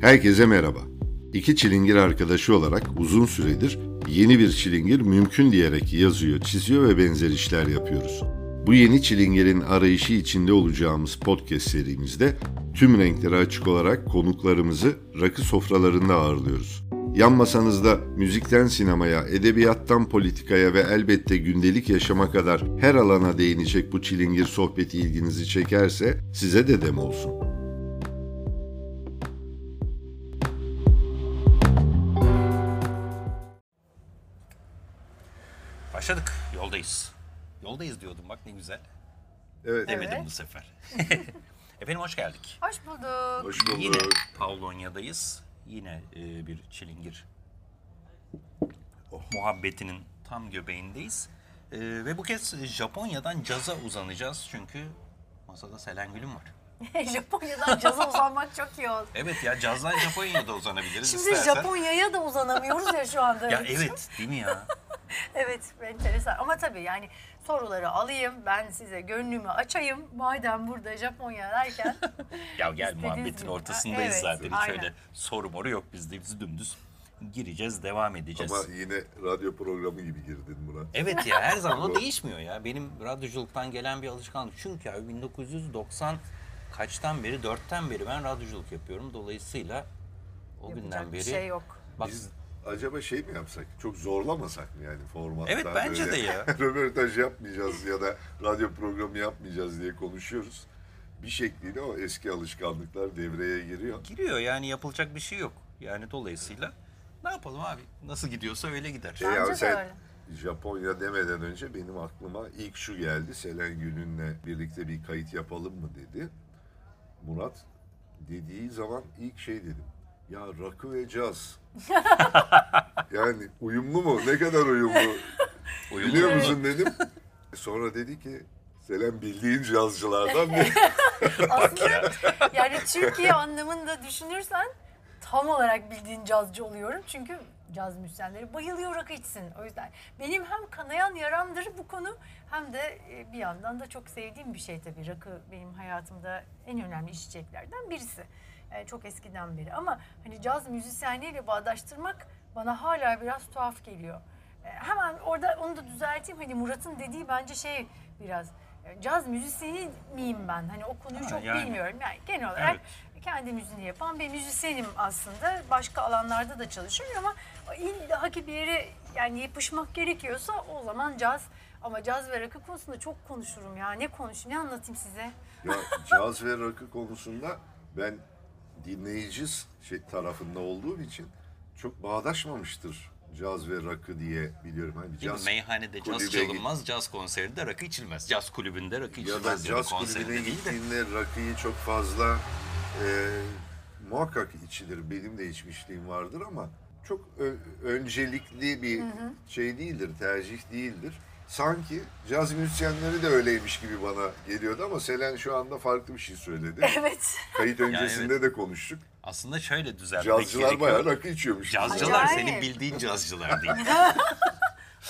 Herkese merhaba. İki çilingir arkadaşı olarak uzun süredir yeni bir çilingir mümkün diyerek yazıyor, çiziyor ve benzer işler yapıyoruz. Bu yeni çilingirin arayışı içinde olacağımız podcast serimizde tüm renkleri açık olarak konuklarımızı rakı sofralarında ağırlıyoruz. Yan masanızda müzikten sinemaya, edebiyattan politikaya ve elbette gündelik yaşama kadar her alana değinecek bu çilingir sohbeti ilginizi çekerse size de dem olsun. Başladık. Yoldayız. Yoldayız diyordum bak ne güzel. Evet. Demedim Evet. bu sefer. Efendim hoş geldik. Hoş bulduk. Hoş bulduk. Yine Pavlonya'dayız. Yine e, bir çilingir Oh. muhabbetinin tam göbeğindeyiz. E, ve bu kez Japonya'dan caza uzanacağız çünkü masada Selen Gül'üm var. Japonya'dan caza uzanmak çok iyi oldu. Evet ya cazdan Japonya'ya da uzanabiliriz Şimdi istersen. Japonya'ya da uzanamıyoruz ya şu anda. Ya evet değil mi ya? Evet, enteresan. Ama tabii yani soruları alayım, ben size gönlümü açayım. Madem burada Japonya derken. Ya gel muhabbetin gibi. ortasındayız Evet, zaten. Hiç aynen. öyle soru moru yok bizde. Biz dümdüz gireceğiz, devam edeceğiz. Ama yine radyo programı gibi girdin Murat. Evet ya her zaman o değişmiyor ya. Benim radyoculuktan gelen bir alışkanlık. Çünkü abi 1990 kaçtan beri, dörtten beri ben radyoculuk yapıyorum. Dolayısıyla o günden Yapacak beri... bir şey yok. Bak, Biz acaba şey mi yapsak? Çok zorlamasak mı yani formatta? Evet, bence böyle de ya. röportaj yapmayacağız ya da radyo programı yapmayacağız diye konuşuyoruz. Bir şekliyle o eski alışkanlıklar devreye giriyor. giriyor yani yapılacak bir şey yok. Yani dolayısıyla ne yapalım abi? Nasıl gidiyorsa öyle gider. Şey Bence de sen öyle. Japonya demeden önce benim aklıma ilk şu geldi. Selen Gül'ünle birlikte bir kayıt yapalım mı dedi. Murat dediği zaman ilk şey dedim. Ya rakı ve caz. yani uyumlu mu? Ne kadar uyumlu? Biliyor musun dedim. Sonra dedi ki Selen bildiğin cazcılardan biri. Aslında yani Türkiye anlamında düşünürsen tam olarak bildiğin cazcı oluyorum. Çünkü caz müzisyenleri bayılıyor rakı içsin. O yüzden benim hem kanayan yaramdır bu konu hem de e, bir yandan da çok sevdiğim bir şey tabii. Rakı benim hayatımda en önemli içeceklerden birisi. E, çok eskiden beri ama hani caz müzisyenliğiyle bağdaştırmak bana hala biraz tuhaf geliyor. E, hemen orada onu da düzelteyim. Hani Murat'ın dediği bence şey biraz caz müzisyeni miyim ben? Hani o konuyu Ha, çok yani. bilmiyorum. Yani genel olarak Evet. Kendi müziğini yapan bir müzisyenim aslında. Başka alanlarda da çalışıyorum ama illa ki bir yere yani yapışmak gerekiyorsa o zaman caz. Ama caz ve rakı konusunda çok konuşurum ya. Ne konuşayım, ne anlatayım size? ya caz ve rakı konusunda ben dinleyici şey tarafında olduğum için çok bağdaşmamıştır caz ve rakı diye biliyorum. Hani caz Meyhanede caz çalınmaz, caz konserinde rakı içilmez. Caz kulübünde rakı içilmez ya da caz konserinde kulübüne değil de. gittiğinde rakıyı çok fazla e, muhakkak içilir. Benim de içmişliğim vardır ama çok ö- öncelikli bir şey değildir, tercih değildir. Sanki caz müzisyenleri de öyleymiş gibi bana geliyordu ama Selen şu anda farklı bir şey söyledi. Evet. Kayıt öncesinde de konuştuk. Aslında şöyle düzeltmek Cazcılar gerekiyor. bayağı rakı içiyormuş. Cazcılar Acayip. senin bildiğin cazcılar değil.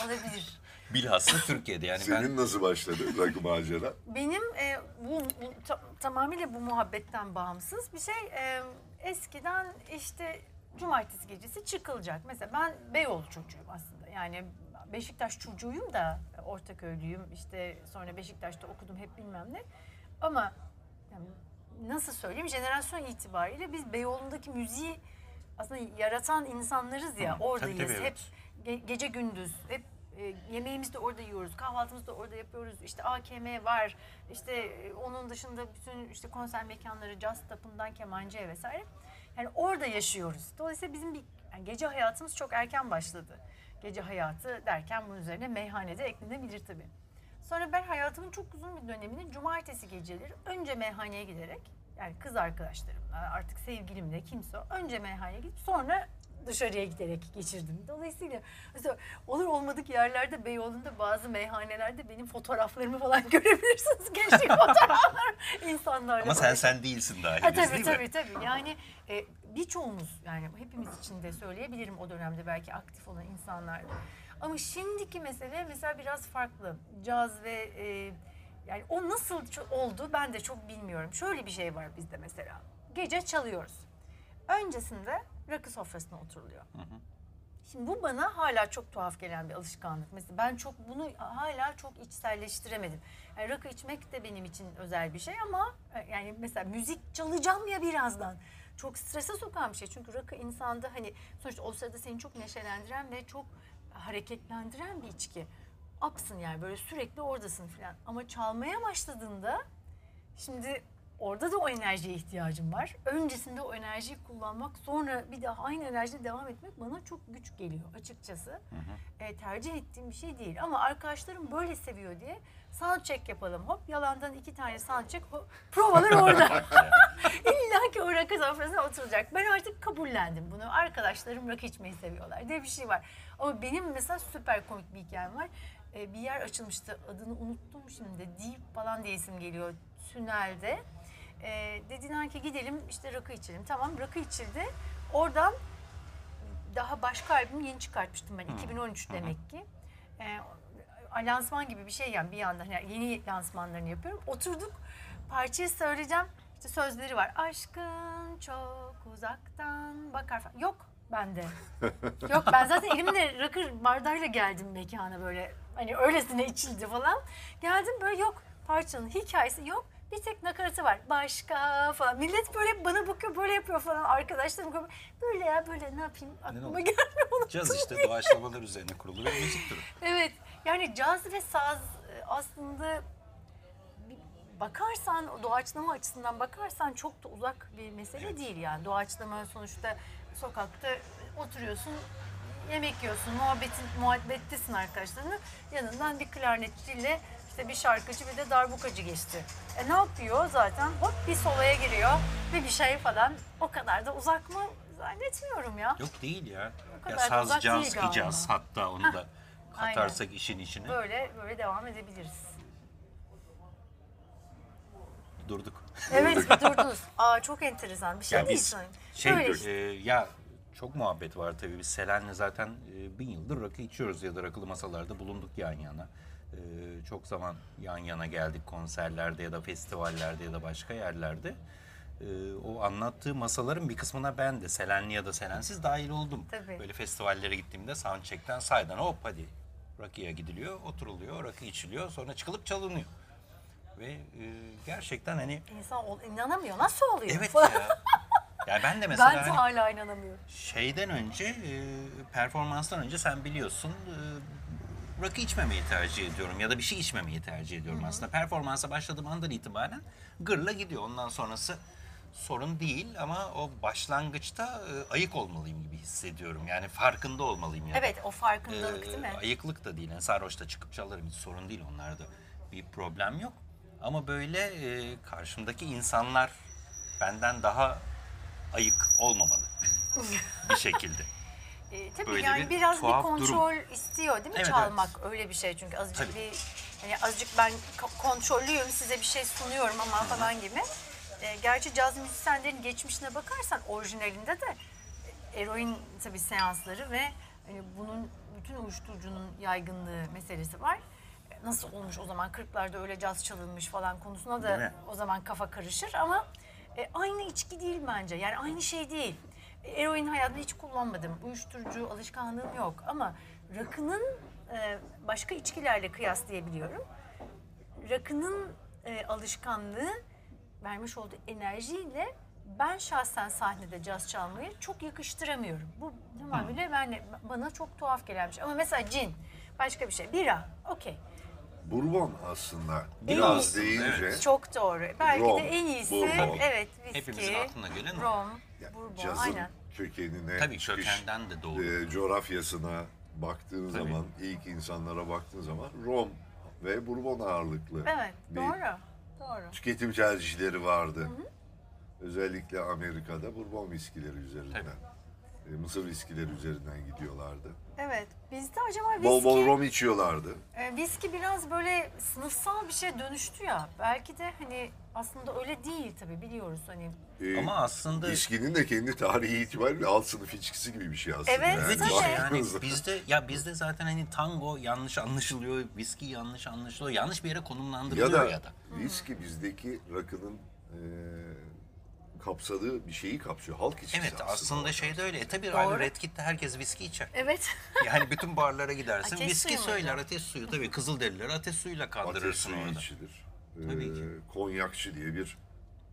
Olabilir. Bilhassa Türkiye'de yani ben Senin nasıl başladı rakı macera? Benim e, bu, bu ta- tamamıyla bu muhabbetten bağımsız bir şey. E, eskiden işte cumartesi gecesi çıkılacak. Mesela ben Beyoğlu çocuğuyum aslında. Yani Beşiktaş çocuğuyum da Ortaköy'lüyüm. İşte sonra Beşiktaş'ta okudum hep bilmem ne. Ama yani nasıl söyleyeyim jenerasyon itibariyle biz Beyoğlu'ndaki müziği aslında yaratan insanlarız ya Hı, oradayız. tabii, tabii, hep evet. ge- gece gündüz hep e, yemeğimizi de orada yiyoruz, kahvaltımızı da orada yapıyoruz. İşte AKM var. İşte e, onun dışında bütün işte konser mekanları, jazz tapından kemancıya vesaire. Yani orada yaşıyoruz. Dolayısıyla bizim bir yani gece hayatımız çok erken başladı. Gece hayatı derken bunun üzerine meyhanede eklenebilir tabii. Sonra ben hayatımın çok uzun bir dönemini cumartesi geceleri önce meyhaneye giderek yani kız arkadaşlarımla artık sevgilimle kimse önce meyhaneye gidip sonra dışarıya giderek geçirdim. Dolayısıyla mesela olur olmadık yerlerde Beyoğlu'nda bazı meyhanelerde benim fotoğraflarımı falan görebilirsiniz. Gençlik fotoğraflar insanlarla. ama sen sen değilsin daha Ha, henüz tabii değil tabii mi? tabii. Yani e, birçoğumuz yani hepimiz için de söyleyebilirim o dönemde belki aktif olan insanlar. Ama şimdiki mesele mesela biraz farklı. Caz ve e, yani o nasıl oldu ben de çok bilmiyorum. Şöyle bir şey var bizde mesela. Gece çalıyoruz. öncesinde rakı sofrasına oturuluyor. Şimdi bu bana hala çok tuhaf gelen bir alışkanlık. Mesela ben çok bunu hala çok içselleştiremedim. Yani rakı içmek de benim için özel bir şey ama e, yani mesela müzik çalacağım ya birazdan. Çok strese sokan bir şey. Çünkü rakı insanda hani sonuçta o sırada seni çok neşelendiren ve çok hareketlendiren bir içki. Upsın yani böyle sürekli oradasın falan. Ama çalmaya başladığında Şimdi orada da o enerjiye ihtiyacım var. Öncesinde o enerjiyi kullanmak, sonra bir daha aynı enerjide devam etmek bana çok güç geliyor açıkçası. E, tercih ettiğim bir şey değil. Ama arkadaşlarım böyle seviyor diye sound check yapalım. Hop yalandan iki tane sound check, hop, provalar orada. İlla ki o rakı sofrasına oturacak. Ben artık kabullendim bunu. Arkadaşlarım rakı içmeyi seviyorlar diye bir şey var. Ama benim mesela süper komik bir hikayem var. Ee, bir yer açılmıştı. Adını unuttum şimdi. Deep falan diye isim geliyor. Tünelde. Ee, dediler ki gidelim işte rakı içelim. Tamam rakı içildi. Oradan daha başka albüm yeni çıkartmıştım ben. 2013 demek ki. Ee, lansman gibi bir şey yani bir yandan yani yeni lansmanlarını yapıyorum. Oturduk parçayı söyleyeceğim. İşte sözleri var. Aşkın çok uzaktan bakar falan. Yok bende. Yok ben zaten elimde rakı bardağıyla geldim mekana böyle. Hani öylesine içildi falan. Geldim böyle yok parçanın hikayesi yok. Bir tek nakaratı var. Başka falan. Millet böyle bana bakıyor böyle yapıyor falan. Arkadaşlarım bakıyor. Böyle ya böyle ne yapayım aklıma gelmiyor. unuttum Caz işte doğaçlamalar üzerine kurulu bir müzik türü. Evet. Yani caz ve saz e, aslında bir bakarsan o doğaçlama açısından bakarsan çok da uzak bir mesele değil yani. Doğaçlama sonuçta sokakta oturuyorsun, yemek yiyorsun, muhabbetin muhabbettesin arkadaşlarınla. Yanından bir klarnetçiyle işte bir şarkıcı bir de darbukacı geçti. E ne yapıyor zaten? Hop bir solaya giriyor ve bir şey falan. O kadar da uzak mı? Zannetmiyorum ya. Yok değil ya. O Ya kadar da saz, uzak caz, değil ki galiba. caz hatta onu da katarsak işin içine Böyle böyle devam edebiliriz. durduk. Evet bir durdunuz. Aa çok enteresan bir şey Ya değil biz şey Böyle işte. e, ya çok muhabbet var tabii biz Selen'le zaten e, bin yıldır rakı içiyoruz ya da rakılı masalarda bulunduk yan yana. E, çok zaman yan yana geldik konserlerde ya da festivallerde ya da başka yerlerde. E, o anlattığı masaların bir kısmına ben de Selenli ya da Selensiz dahil oldum. Tabii. Böyle festivallere gittiğimde soundcheck'ten saydan hop hadi rakıya gidiliyor, oturuluyor, rakı içiliyor sonra çıkılıp çalınıyor. Ve e, gerçekten hani İnsan ol, inanamıyor. Nasıl oluyor? evet ya. Ya ben de mesela ben de hani- hala inanamıyorum. şeyden önce, e, performanstan önce sen biliyorsun e, rakı içmemeyi tercih ediyorum ya da bir şey içmemeyi tercih ediyorum aslında. Performansa başladığım andan itibaren gırla gidiyor. Ondan sonrası sorun değil ama o başlangıçta e, ayık olmalıyım gibi hissediyorum. Yani farkında olmalıyım. Yani. Evet o farkındalık Ee, değil mi? Ayıklık da değil. Yani sarhoşta çıkıp çalarım hiç sorun değil onlarda bir problem yok. Ama böyle e, karşımdaki insanlar benden daha ayık olmamalı bir şekilde. Ee, tabii böyle yani bir biraz bir tuhaf kontrol istiyor değil mi Evet, çalmak? Öyle bir şey çünkü azıcık Tabii. bir hani azıcık ben ko- kontrollüyüm size bir şey sunuyorum ama falan gibi. Ee, gerçi caz müzisyenlerin geçmişine bakarsan orijinalinde de eroin tabii seansları ve hani bunun bütün uyuşturucunun yaygınlığı meselesi var. Nasıl olmuş o zaman 40'larda öyle caz çalınmış falan konusuna Değil da mi? o zaman kafa karışır ama e, aynı içki değil bence. Yani aynı şey değil. Eroin hayatımda hiç kullanmadım. Uyuşturucu alışkanlığım yok ama rakının e, başka içkilerle kıyaslayabiliyorum. Rakının e, alışkanlığı vermiş olduğu enerjiyle ben şahsen sahnede caz çalmayı çok yakıştıramıyorum. Bu tamamıyla ben bana çok tuhaf gelen bir şey. Ama mesela cin başka bir şey. Bira okey. Bourbon aslında biraz iyisi. deyince Çok doğru. Belki Rom, de en iyisi Bourbon. evet viski, Hepimizin aklına gelen o. rom, ya, bourbon cazın aynen. kökenine, Tabii çıkış, kökenden de doğru. e, coğrafyasına baktığın Tabii. zaman, ilk insanlara baktığın zaman Rom ve Bourbon ağırlıklı Evet bir doğru. Doğru. tüketim tercihleri vardı. Özellikle Amerika'da Bourbon viskileri üzerinden. E, Mısır viskileri üzerinden gidiyorlardı. Evet. Bizde acaba viski, Bol bol rom içiyorlardı. e, viski biraz böyle sınıfsal bir şeye dönüştü ya. Belki de hani aslında öyle değil tabii biliyoruz hani. E, Ama aslında viskinin de kendi tarihi itibariyle alt sınıf içkisi gibi bir şey aslında. Evet, yani. Evet işte yani baktığınızda. bizde ya bizde zaten hani tango yanlış anlaşılıyor, viski yanlış anlaşılıyor, yanlış bir yere Ya konumlandırılıyor da, ya da. viski bizdeki rakının e, kapsadığı bir şeyi kapsıyor. Halk içkisi Evet aslında şey de öyle. E tabii Doğru. Red Kit'te herkes viski içer. Evet. Yani bütün barlara gidersin. Ateş viski suyu mu söyler, hocam? ateş suyu. Tabii Kızılderilileri ateş suyuyla Ateş kandırırsın suyu orada. içilir. Tabii Ee, ki. Konyakçı diye bir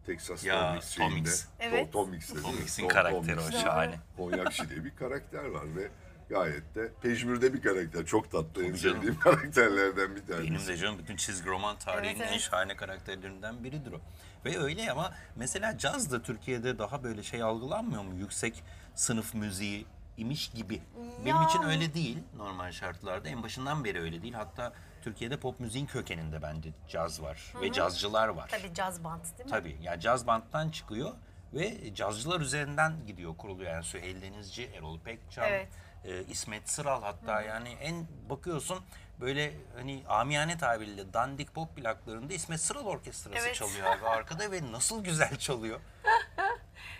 Texas Ya, Tom Mix şeyinde. Evet. Tom Mix dedi. Tom Mix'in Tom- karakteri o Mix. şahane. Konyakçı diye bir karakter var ve gayet de pejmürde bir karakter. Çok tatlı en canım. sevdiğim karakterlerden bir tanesi. Benim de canım bütün çizgi roman tarihinin Evet, en evet. şahane karakterlerinden biridir o. Ve öyle ama mesela caz da Türkiye'de daha böyle şey algılanmıyor mu? Yüksek sınıf müziği imiş gibi. Benim için öyle değil normal şartlarda. En başından beri öyle değil. Hatta Türkiye'de pop müziğin kökeninde bence caz var ve cazcılar var. Tabii caz band değil mi? Tabii. Yani caz banttan çıkıyor ve cazcılar üzerinden gidiyor kuruluyor. Yani Süheyl Denizci, Erol Pekcan, Evet. E, İsmet Sıral hatta yani en bakıyorsun böyle hani amiyane tabiriyle dandik pop plaklarında İsmet Sıral orkestrası Evet. çalıyor abi arkada ve nasıl güzel çalıyor.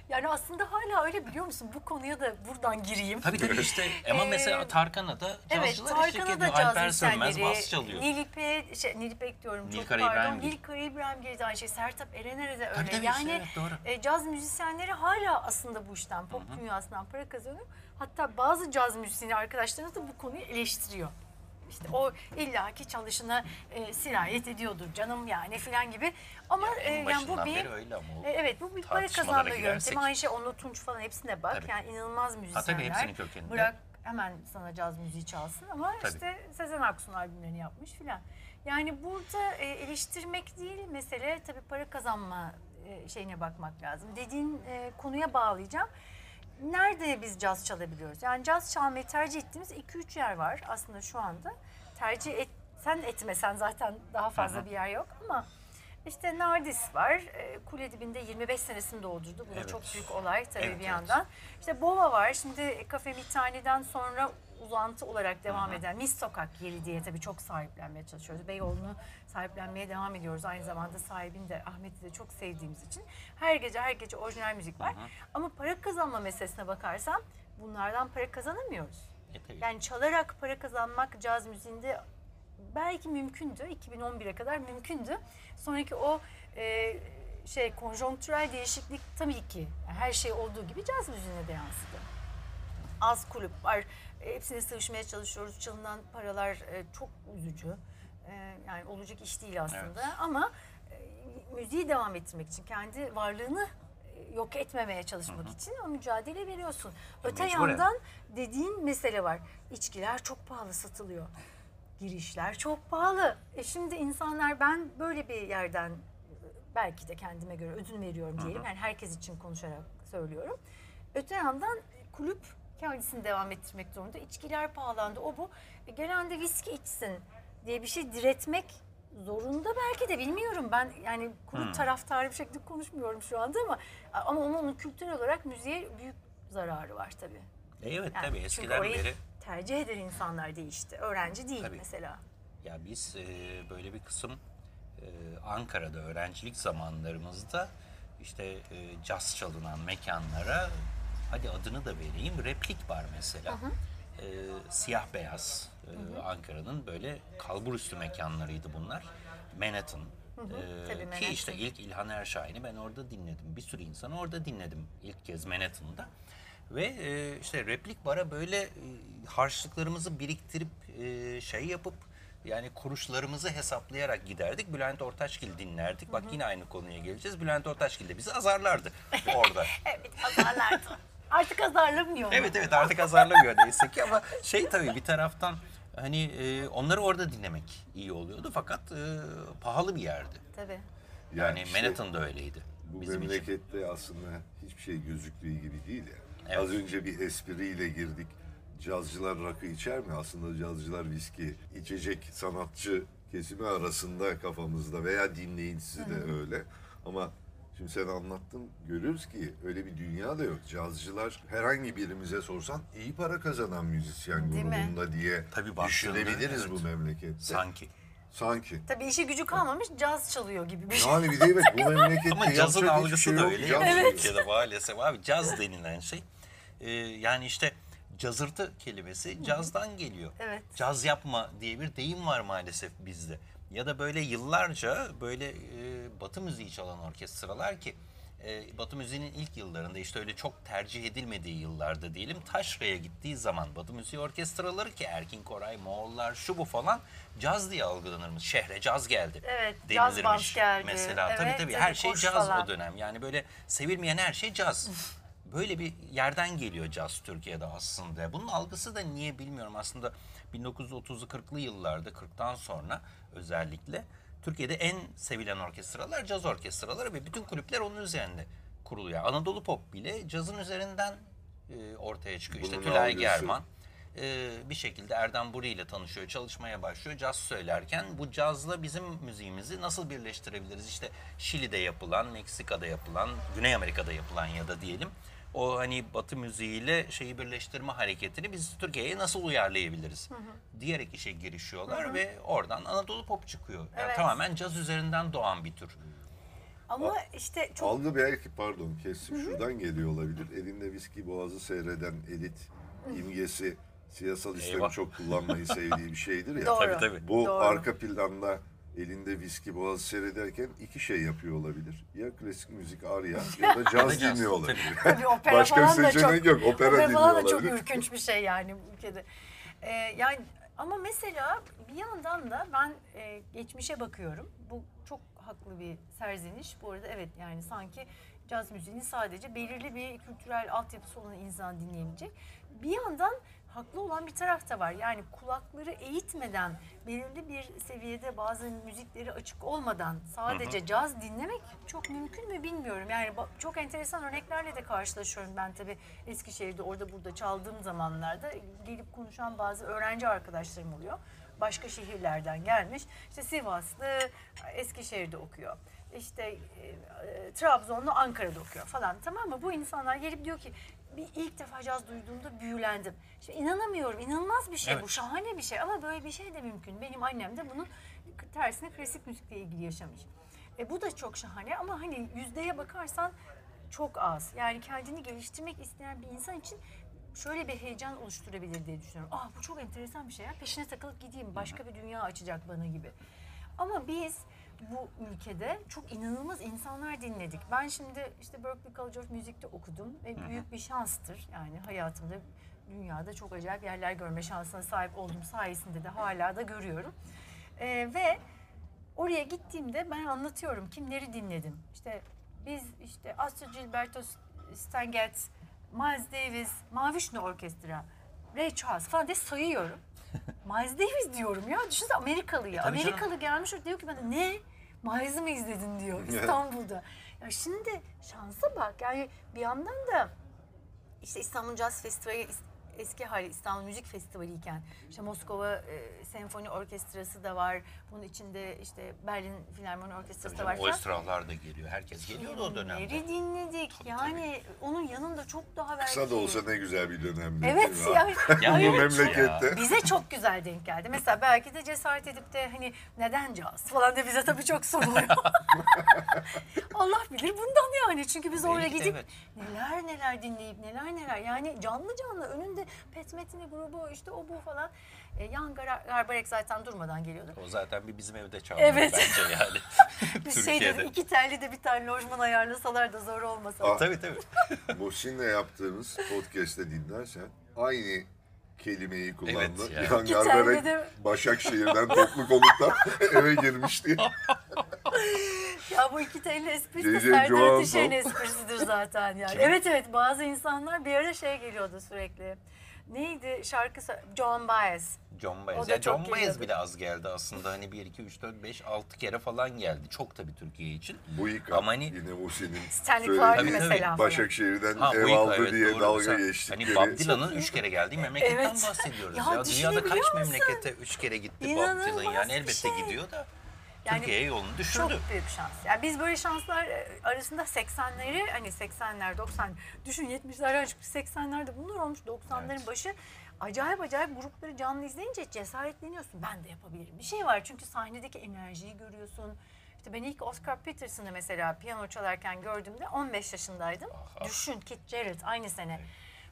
Yani aslında hala öyle biliyor musun? Bu konuya da buradan gireyim. Tabii tabii işte ama Ee, mesela Tarkan'a da Evet, cazcılar eşlik Tarkan'a ediyor. da caz Alper Sönmez bas çalıyor. Nilipek, şey, Nilipek diyorum çok Nilkara pardon. İbrahimgil. Nilkara İbrahimgil de aynı şey. Sertab Erener'e de öyle. Tabii tabii yani işte, evet, doğru. e, caz müzisyenleri hala aslında bu işten, pop dünyasından para kazanıyor. Hatta bazı caz müzisyeni arkadaşlarımız da bu konuyu eleştiriyor. İşte o illaki çalışına e, sirayet ediyordur canım yani filan gibi. Ama Ya e, yani bu bir öyle ama e, evet bu bir para kazanma yöntemi. Aynı şey Onur Tunç falan hepsine bak. Tabii. Yani inanılmaz müzisyenler. hepsinin kökeninde. Bırak hemen sana caz müziği çalsın ama Tabii. işte Sezen Aksu'nun albümlerini yapmış filan. Yani burada e, eleştirmek değil mesele tabii para kazanma e, şeyine bakmak lazım. Dediğin e, konuya bağlayacağım. Nerede biz caz çalabiliyoruz? Yani caz çalmayı tercih ettiğimiz 2-3 yer var aslında şu anda. Tercih et, sen etmesen zaten daha fazla bir yer yok ama işte Nardis var. E, Kule dibinde 25 senesini doldurdu. Bu da Evet. çok büyük olay tabii Evet, bir evet. yandan. İşte Bova var. Şimdi Kafe Mithane'den sonra uzantı olarak devam eden Mis Sokak yeri diye tabii çok sahiplenmeye çalışıyoruz. Beyoğlu'nu sahiplenmeye devam ediyoruz. Aynı zamanda sahibini de Ahmet'i de çok sevdiğimiz için. Her gece her gece orijinal müzik var. Ama para kazanma meselesine bakarsam bunlardan para kazanamıyoruz. E, tabii. Yani çalarak para kazanmak caz müziğinde belki mümkündü. 2011'e kadar mümkündü. Sonraki o e, şey konjonktürel değişiklik tabii ki her şey olduğu gibi caz müziğine de yansıdı. Az kulüp var. E, hepsine sığışmaya çalışıyoruz. Çalınan paralar e, çok üzücü. E, yani olacak iş değil aslında. Ama e, müziği devam ettirmek için kendi varlığını e, yok etmemeye çalışmak için o mücadele veriyorsun. Öte mecburen. yandan dediğin mesele var. İçkiler çok pahalı satılıyor. Girişler çok pahalı. E şimdi insanlar ben böyle bir yerden belki de kendime göre ödün veriyorum diyelim. Yani herkes için konuşarak söylüyorum. Öte yandan kulüp kendisini devam ettirmek zorunda. İçkiler pahalandı o bu. E gelen de viski içsin diye bir şey diretmek zorunda belki de bilmiyorum. Ben yani kulüp taraftarı bir şekilde konuşmuyorum şu anda ama ama onun kültürel olarak müziğe büyük zararı var tabii. E, evet Yani tabii eskiden orayı beri tercih eden insanlar değişti. Öğrenci değil Tabii. mesela. Ya biz e, böyle bir kısım e, Ankara'da öğrencilik zamanlarımızda işte e, caz çalınan mekanlara hadi adını da vereyim replik var mesela. E, siyah beyaz e, Ankara'nın böyle kalburüstü mekanlarıydı bunlar. Manhattan. E, tabii ki Manhattan. işte ilk İlhan Erşahin'i ben orada dinledim. Bir sürü insanı orada dinledim ilk kez Manhattan'da. Ve e, işte replik bara böyle e, harçlıklarımızı biriktirip e, şey yapıp yani kuruşlarımızı hesaplayarak giderdik. Bülent Ortaçgil dinlerdik. Bak yine aynı konuya geleceğiz. Bülent Ortaçgil de bizi azarlardı orada. Evet azarlardı. Artık azarlamıyor. evet evet artık azarlamıyor neyse ki ama şey tabii bir taraftan hani e, onları orada dinlemek iyi oluyordu fakat e, pahalı bir yerdi. Tabii. Yani, işte Manhattan da öyleydi. bu bizim için. memlekette aslında hiçbir şey gözüktüğü gibi değil ya. Evet. Az önce bir espriyle girdik. Cazcılar rakı içer mi? Aslında cazcılar viski içecek sanatçı kesimi arasında kafamızda veya dinleyicisi de öyle. Ama şimdi sen anlattın görüyoruz ki öyle bir dünya da yok. Cazcılar herhangi birimize sorsan iyi para kazanan müzisyen Değil mi? grubunda diye Tabii düşünebiliriz evet. bu memlekette. Sanki. Sanki. Tabii işi gücü kalmamış caz çalıyor gibi bir şey. Yani bir de evet bu memlekette Ama cazın algısı şey da öyle. Caz ya çalıyor. Türkiye'de maalesef abi caz denilen şey. E, yani işte cazırtı kelimesi cazdan geliyor. Evet. Caz yapma diye bir deyim var maalesef bizde. Ya da böyle yıllarca böyle e, batı müziği çalan orkestralar ki e, Batı müziğinin ilk yıllarında işte öyle çok tercih edilmediği yıllarda diyelim taşraya gittiği zaman Batı müziği orkestraları ki Erkin Koray, Moğollar şu bu falan caz diye algılanırmış. Şehre caz geldi. Evet, caz denilirmiş band geldi. Mesela Evet, tabii tabii, her şey caz falan. o dönem. Yani böyle sevilmeyen her şey caz. Böyle bir yerden geliyor caz Türkiye'de aslında. Bunun algısı da niye bilmiyorum aslında 1930'lu 40'lı yıllarda 40'tan sonra özellikle Türkiye'de en sevilen orkestralar caz orkestraları ve bütün kulüpler onun üzerinde kuruluyor. Anadolu Pop bile cazın üzerinden e, ortaya çıkıyor. İşte Bunun Tülay algısı- German e, bir şekilde Erdem Buri ile tanışıyor, çalışmaya başlıyor. Caz söylerken bu cazla bizim müziğimizi nasıl birleştirebiliriz? İşte Şili'de yapılan, Meksika'da yapılan, Güney Amerika'da yapılan ya da diyelim o hani Batı müziğiyle şeyi birleştirme hareketini biz Türkiye'ye nasıl uyarlayabiliriz? Diyerek işe girişiyorlar ve oradan Anadolu Pop çıkıyor. Yani Evet. tamamen caz üzerinden doğan bir tür. Ama işte çok Algı belki pardon kestim şuradan geliyor olabilir. Elinde viski boğazı seyreden elit imgesi siyasal Eyvah. çok kullanmayı sevdiği bir şeydir ya. Doğru. Tabii tabii. Bu Doğru. arka planda elinde viski boğazı seyrederken iki şey yapıyor olabilir. Ya klasik müzik arya ya da caz dinliyor olabilir. Tabii opera Başka bir seçenek çok, yok. Opera opera dinliyor falan da çok ürkünç bir şey yani bu ülkede. Ee, yani ama mesela bir yandan da ben e, geçmişe bakıyorum. Bu çok haklı bir serzeniş. Bu arada evet yani sanki caz müziğini sadece belirli bir kültürel altyapısı olan insan dinleyebilecek. Bir yandan haklı olan bir taraf da var. Yani kulakları eğitmeden, belirli bir seviyede bazı müzikleri açık olmadan sadece caz dinlemek çok mümkün mü bilmiyorum. Yani çok enteresan örneklerle de karşılaşıyorum ben tabii Eskişehir'de orada burada çaldığım zamanlarda gelip konuşan bazı öğrenci arkadaşlarım oluyor. Başka şehirlerden gelmiş. İşte Sivaslı Eskişehir'de okuyor. İşte e, e, Trabzonlu Ankara'da okuyor falan tamam mı? Bu insanlar gelip diyor ki bir ilk defa caz duyduğumda büyülendim. Şimdi inanamıyorum. inanılmaz bir şey bu. Evet. Şahane bir şey ama böyle bir şey de mümkün. Benim annem de bunun tersine klasik müzikle ilgili yaşamış. E, bu da çok şahane ama hani yüzdeye bakarsan çok az. Yani kendini geliştirmek isteyen bir insan için şöyle bir heyecan oluşturabilir diye düşünüyorum. Ah bu çok enteresan bir şey ya. Peşine takılıp gideyim. Başka bir dünya açacak bana gibi. Ama biz bu ülkede çok inanılmaz insanlar dinledik. Ben şimdi işte Berklee College of Music'te okudum ve büyük bir şanstır. Yani hayatımda dünyada çok acayip yerler görme şansına sahip olduğum sayesinde de hala da görüyorum. Ee, ve oraya gittiğimde ben anlatıyorum kimleri dinledim. İşte biz işte Astrid Gilberto, Stan Getz, Miles Davis, Mavişne Orkestra, Ray Charles falan diye sayıyorum. Miles Davis diyorum ya. Düşünsene Amerikalı ya. canım. Amerikalı gelmiş diyor ki bana ne? Miles'ı mı izledin diyor İstanbul'da. ya şimdi şansa bak yani bir yandan da işte İstanbul Jazz Festivali eski hali İstanbul Müzik Festivali iken işte Moskova e, Senfoni Orkestrası da var. Bunun içinde işte Berlin Filarmoni Orkestrası da var. O da geliyor. Herkes geliyordu o dönemde. Filmleri dinledik. Tabii, yani onun yanında çok daha belki. Kısa da olsa ne güzel bir dönemdi. Evet mi? yani. Ya Bu memlekette. Bize çok güzel denk geldi. Mesela belki de cesaret edip de hani neden caz falan diye bize tabii çok soruluyor. Allah bilir bundan yani. Çünkü biz oraya gidip evet. neler neler dinleyip neler neler yani canlı canlı önünde Pet Metini grubu işte o bu falan. E, Yan Gar- Garbarek zaten durmadan geliyordu. O zaten bir bizim evde çaldı Evet. bence yani. Biz şey dedik, iki telli de bir tane lojman ayarlasalar da zor olmasa. Ah. tabii tabii. Muhsin'le yaptığımız podcast'te dinlersen aynı kelimeyi kullandı. Evet ya. Yan de- Başakşehir'den toplu konuktan eve girmişti. Ya bu iki telli esprisi de. Serdar. Ateşer'in esprisidir zaten yani. evet evet bazı insanlar bir ara şey geliyordu sürekli. Neydi şarkı John Baez. John O Baez. da Ya John Baez geliyordu. bile az geldi aslında. Hani 1, 2, 3, 4, 5, 6 kere falan geldi. Çok tabii Türkiye için. Bu yıka Ama hani- yine Muhsin'in Stanley söylediği Clark Tabii, tabii. mesela. Başakşehir'den Ha, ev ilk- aldı evet, diye doğru. dalga Mesela geçtikleri. Hani Bob Dylan'ın 3 kere geldiği memleketten Evet. bahsediyoruz. Ya Ya, dünyada düşünebiliyor kaç musun? memlekete 3 kere gitti Bob İnanılmaz Dylan yani bir elbette şey. gidiyor da. Yani Türkiye'ye yolunu düşürdü. Çok büyük şans. Yani biz böyle şanslar e, arasında 80'leri hani 80'ler 90 düşün 70'lerden çıkmış 80'lerde bunlar olmuş 90'ların Evet. başı acayip acayip grupları canlı izleyince cesaretleniyorsun. Ben de yapabilirim. Bir şey var çünkü sahnedeki enerjiyi görüyorsun. İşte ben ilk Oscar Peterson'ı mesela piyano çalarken gördüğümde 15 yaşındaydım. Düşün Kit Jarrett aynı sene.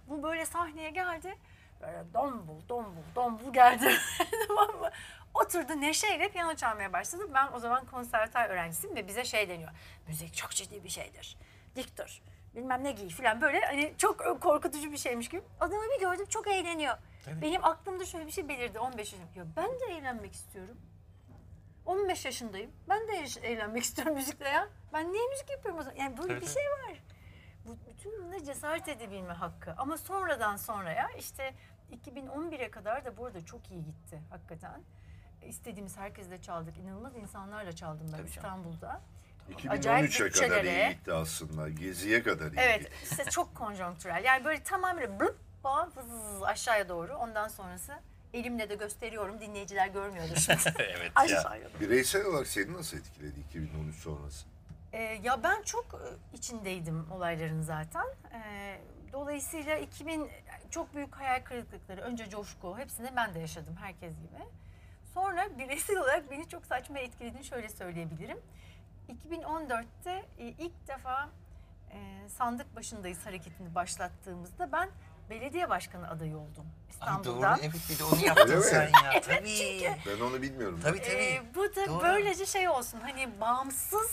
Bu böyle sahneye geldi. Böyle dombul, dombul, dombul geldi. tamam mı? Oturdu neşeyle piyano çalmaya başladı. Ben o zaman konservatuar öğrencisiyim ve bize şey deniyor. Müzik çok ciddi bir şeydir. dik dur. Bilmem ne giy falan böyle hani çok korkutucu bir şeymiş gibi. Adamı bir gördüm çok eğleniyor. Tabii. Benim aklımda şöyle bir şey belirdi 15 yaşım. Ya ben de eğlenmek istiyorum. 15 yaşındayım. Ben de eğ- eğlenmek istiyorum müzikle ya. Ben niye müzik yapıyorum o zaman? Yani böyle Tabii, bir şey var. Bu, bütün bunlara cesaret edebilme hakkı. Ama sonradan sonraya işte 2011'e kadar da bu arada çok iyi gitti hakikaten. İstediğimiz herkesle çaldık. İnanılmaz insanlarla çaldım ben Tabii canım. İstanbul'da. 2013'e kadar bütçelere- iyi gitti aslında. Geziye kadar iyi Evet gitti. işte çok konjonktürel. Yani böyle tamamen blıp bam, vız, aşağıya doğru. Ondan sonrası elimle de gösteriyorum. Dinleyiciler görmüyordur şimdi. evet ya. aşağıya doğru. Bireysel olarak seni nasıl etkiledi 2013 sonrası? Ee, ya ben çok e, içindeydim olayların zaten. Ee, dolayısıyla 2000 çok büyük hayal kırıklıkları, önce coşku, hepsini ben de yaşadım herkes gibi. Sonra bireysel olarak beni çok saçma etkilediğini şöyle söyleyebilirim. 2014'te e, ilk defa e, sandık başındayız hareketini başlattığımızda ben belediye başkanı adayı oldum Ay doğru evet bir de onu yaptın sen ya. tabii. Ben onu bilmiyorum. Tabii tabii. Ee, bu da Doğru. böylece şey olsun hani bağımsız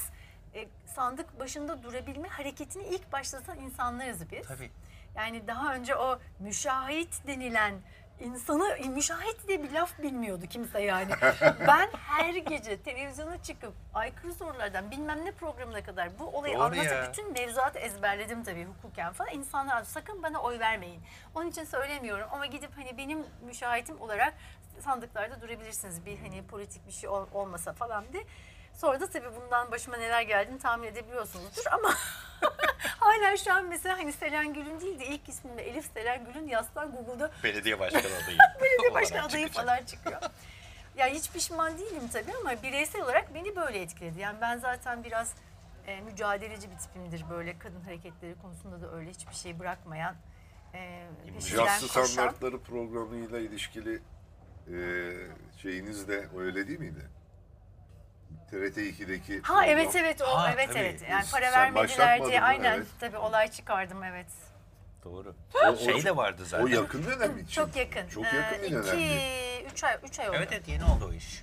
e, sandık başında durabilme hareketini ilk başlatan insanlarız biz. Tabii. Yani daha önce o müşahit denilen insanı müşahit diye bir laf bilmiyordu kimse yani. ben her gece televizyona çıkıp aykırı sorulardan bilmem ne programına kadar bu olayı Doğru anlatıp ya. bütün mevzuatı ezberledim tabii hukuken falan. İnsanlar sakın bana oy vermeyin. Onun için söylemiyorum ama gidip hani benim müşahitim olarak sandıklarda durabilirsiniz. Bir hani politik bir şey ol- olmasa falan diye. Sonra da tabii bundan başıma neler geldiğini tahmin edebiliyorsunuzdur ama hala şu an mesela hani Selen Gül'ün değil de ilk ismimle Elif Selen Gül'ün yazsan Google'da Belediye başkanı adayı. belediye başkanı adayı falan çıkıyor. Ya hiç pişman değilim tabii ama bireysel olarak beni böyle etkiledi. Yani ben zaten biraz e, mücadeleci bir tipimdir böyle kadın hareketleri konusunda da öyle hiçbir şey bırakmayan. E, peşinden koşan. standartları programıyla ilişkili e, şeyiniz de öyle değil miydi? TRT 2'deki Ha evet evet o Ha, evet tabii. evet. Yani Biz- para sen vermediler başlatmadın diye mı? aynen Evet. tabii olay çıkardım evet. Doğru. O- o- Şey de vardı zaten. O yakın dönem için. Çok yakın. Çok yakın bir Ee, dönemdi. iki, üç ay, üç ay oldu. Evet evet yeni oldu o iş.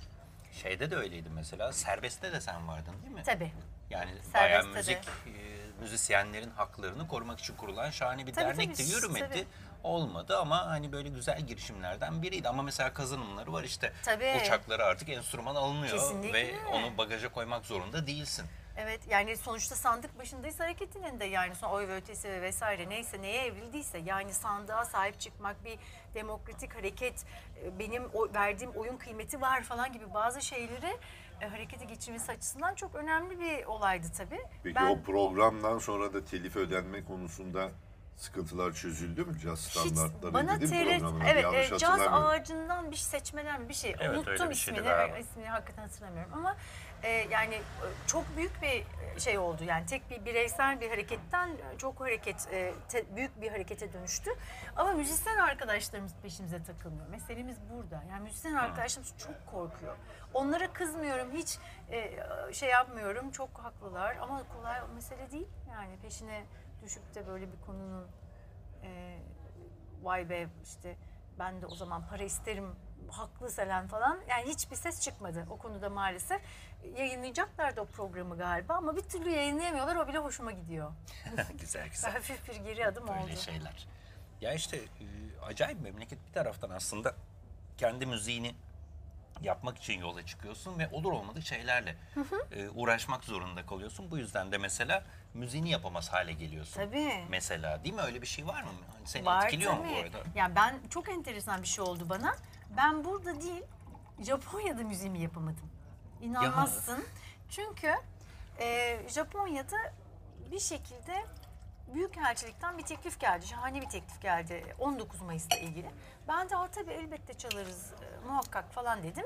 Şeyde de öyleydi mesela. Serbest'te de sen vardın değil mi? Tabii. Yani Serbest'te bayağı de. müzik, e, müzisyenlerin haklarını korumak için kurulan şahane bir Tabii, dernekti. tabii, Yürümedi. tabii. Olmadı ama hani böyle güzel girişimlerden biriydi. Ama mesela kazanımları var işte. Tabii. Uçaklara artık enstrüman alınıyor Kesinlikle. ve onu bagaja koymak zorunda değilsin. Evet yani sonuçta sandık başındayız hareketinin de yani son oy ve ötesi ve vesaire neyse neye evrildiyse yani sandığa sahip çıkmak bir demokratik hareket e, benim o, verdiğim oyun kıymeti var falan gibi bazı şeyleri e, harekete geçirmesi açısından çok önemli bir olaydı tabii. Peki Ben o programdan sonra da telif ödenme konusunda sıkıntılar çözüldü mü? Jazz hiç standartları bana dedim programına. evet yanlış e, caz hatırlamıyorum. ağacından bir seçmeden bir şey. Evet, unuttum bir şeydi ismini. Galiba. ismini hakikaten hatırlamıyorum. Ama e, yani e, çok büyük bir şey oldu. Yani tek bir bireysel bir hareketten e, çok hareket e, te- büyük bir harekete dönüştü. Ama müzisyen arkadaşlarımız peşimize takılmıyor. Meselemiz burada. Yani müzisyen arkadaşlarımız çok korkuyor. Onlara kızmıyorum hiç e, şey yapmıyorum. Çok haklılar ama kolay mesele değil. Yani peşine düşüp de böyle bir konunun e, vay be işte ben de o zaman para isterim haklı Selen falan yani hiçbir ses çıkmadı o konuda maalesef. Yayınlayacaklardı o programı galiba ama bir türlü yayınlayamıyorlar o bile hoşuma gidiyor. güzel güzel. Hafif bir geri adım Böyle oldu. şeyler. Ya işte e, acayip memleket bir taraftan aslında kendi müziğini yapmak için yola çıkıyorsun ve olur olmadık şeylerle e, uğraşmak zorunda kalıyorsun. Bu yüzden de mesela müziğini yapamaz hale geliyorsun. Tabii. Mesela değil mi? Öyle bir şey var mı? Hani seni Var etkiliyor mu bu arada? Yani ben çok enteresan bir şey oldu bana. Ben burada değil Japonya'da müziğimi yapamadım. İnanmazsın. Çünkü e, Japonya'da bir şekilde Büyükelçilikten bir teklif geldi. Şahane bir teklif geldi 19 Mayıs'ta ilgili. Ben de "Aa, tabii elbette çalarız e, muhakkak falan dedim.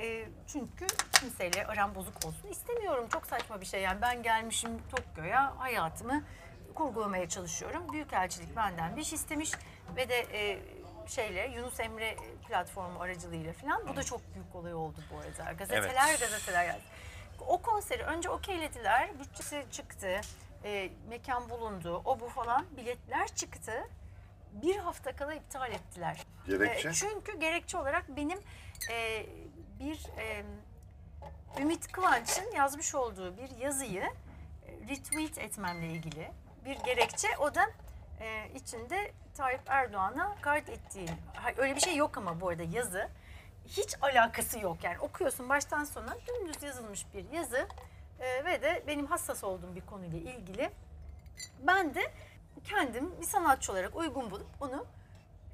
E, çünkü kimseyle aram bozuk olsun istemiyorum. Çok saçma bir şey yani ben gelmişim Tokyo'ya hayatımı kurgulamaya çalışıyorum. Büyükelçilik benden bir iş istemiş ve de e, şeyle Yunus Emre platformu aracılığıyla falan. Bu da çok büyük olay oldu bu arada. Gazeteler Evet. gazeteler geldi. O konseri önce okeylediler. Bütçesi çıktı. e, mekan bulundu. O bu falan. Biletler çıktı. Bir hafta kala iptal ettiler. Gerekçe? E, çünkü gerekçe olarak benim e, bir e, Ümit Kıvanç'ın yazmış olduğu bir yazıyı e, retweet etmemle ilgili bir gerekçe. O da e, içinde Tayyip Erdoğan'a kart ettiğin. Ha, Öyle bir şey yok ama bu arada yazı. Hiç alakası yok yani okuyorsun baştan sona dümdüz yazılmış bir yazı E, ve de benim hassas olduğum bir konuyla ilgili ben de kendim bir sanatçı olarak uygun bulup onu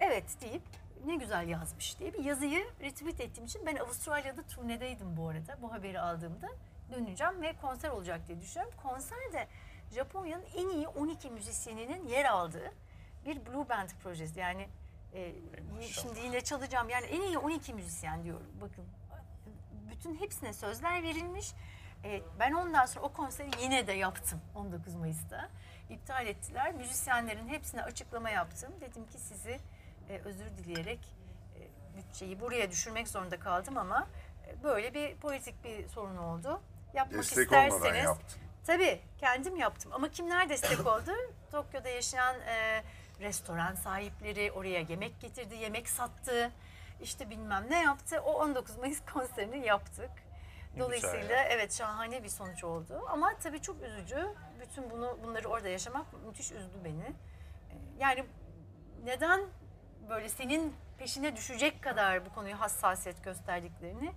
evet deyip ne güzel yazmış diye bir yazıyı retweet ettiğim için ben Avustralya'da turnedeydim bu arada. Bu haberi aldığımda döneceğim ve konser olacak diye düşünüyorum. Konserde Japonya'nın en iyi 12 müzisyeninin yer aldığı bir Blue Band projesi. Yani e, şimdi yine çalacağım. Yani en iyi 12 müzisyen diyorum. Bakın bütün hepsine sözler verilmiş. E, ben ondan sonra o konseri yine de yaptım 19 Mayıs'ta. İptal ettiler. Müzisyenlerin hepsine açıklama yaptım. Dedim ki sizi e, özür dileyerek e, bütçeyi buraya düşürmek zorunda kaldım ama e, böyle bir politik bir sorun oldu. Yapmak Destek isterseniz yaptın. Tabii kendim yaptım ama kimler destek oldu? Tokyo'da yaşayan e, restoran sahipleri oraya yemek getirdi, yemek sattı. İşte bilmem ne yaptı. O 19 Mayıs konserini yaptık. Dolayısıyla evet şahane bir sonuç oldu. Ama tabii çok üzücü. Bütün bunu bunları orada yaşamak müthiş üzdü beni. E, Yani neden böyle senin peşine düşecek kadar bu konuyu hassasiyet gösterdiklerini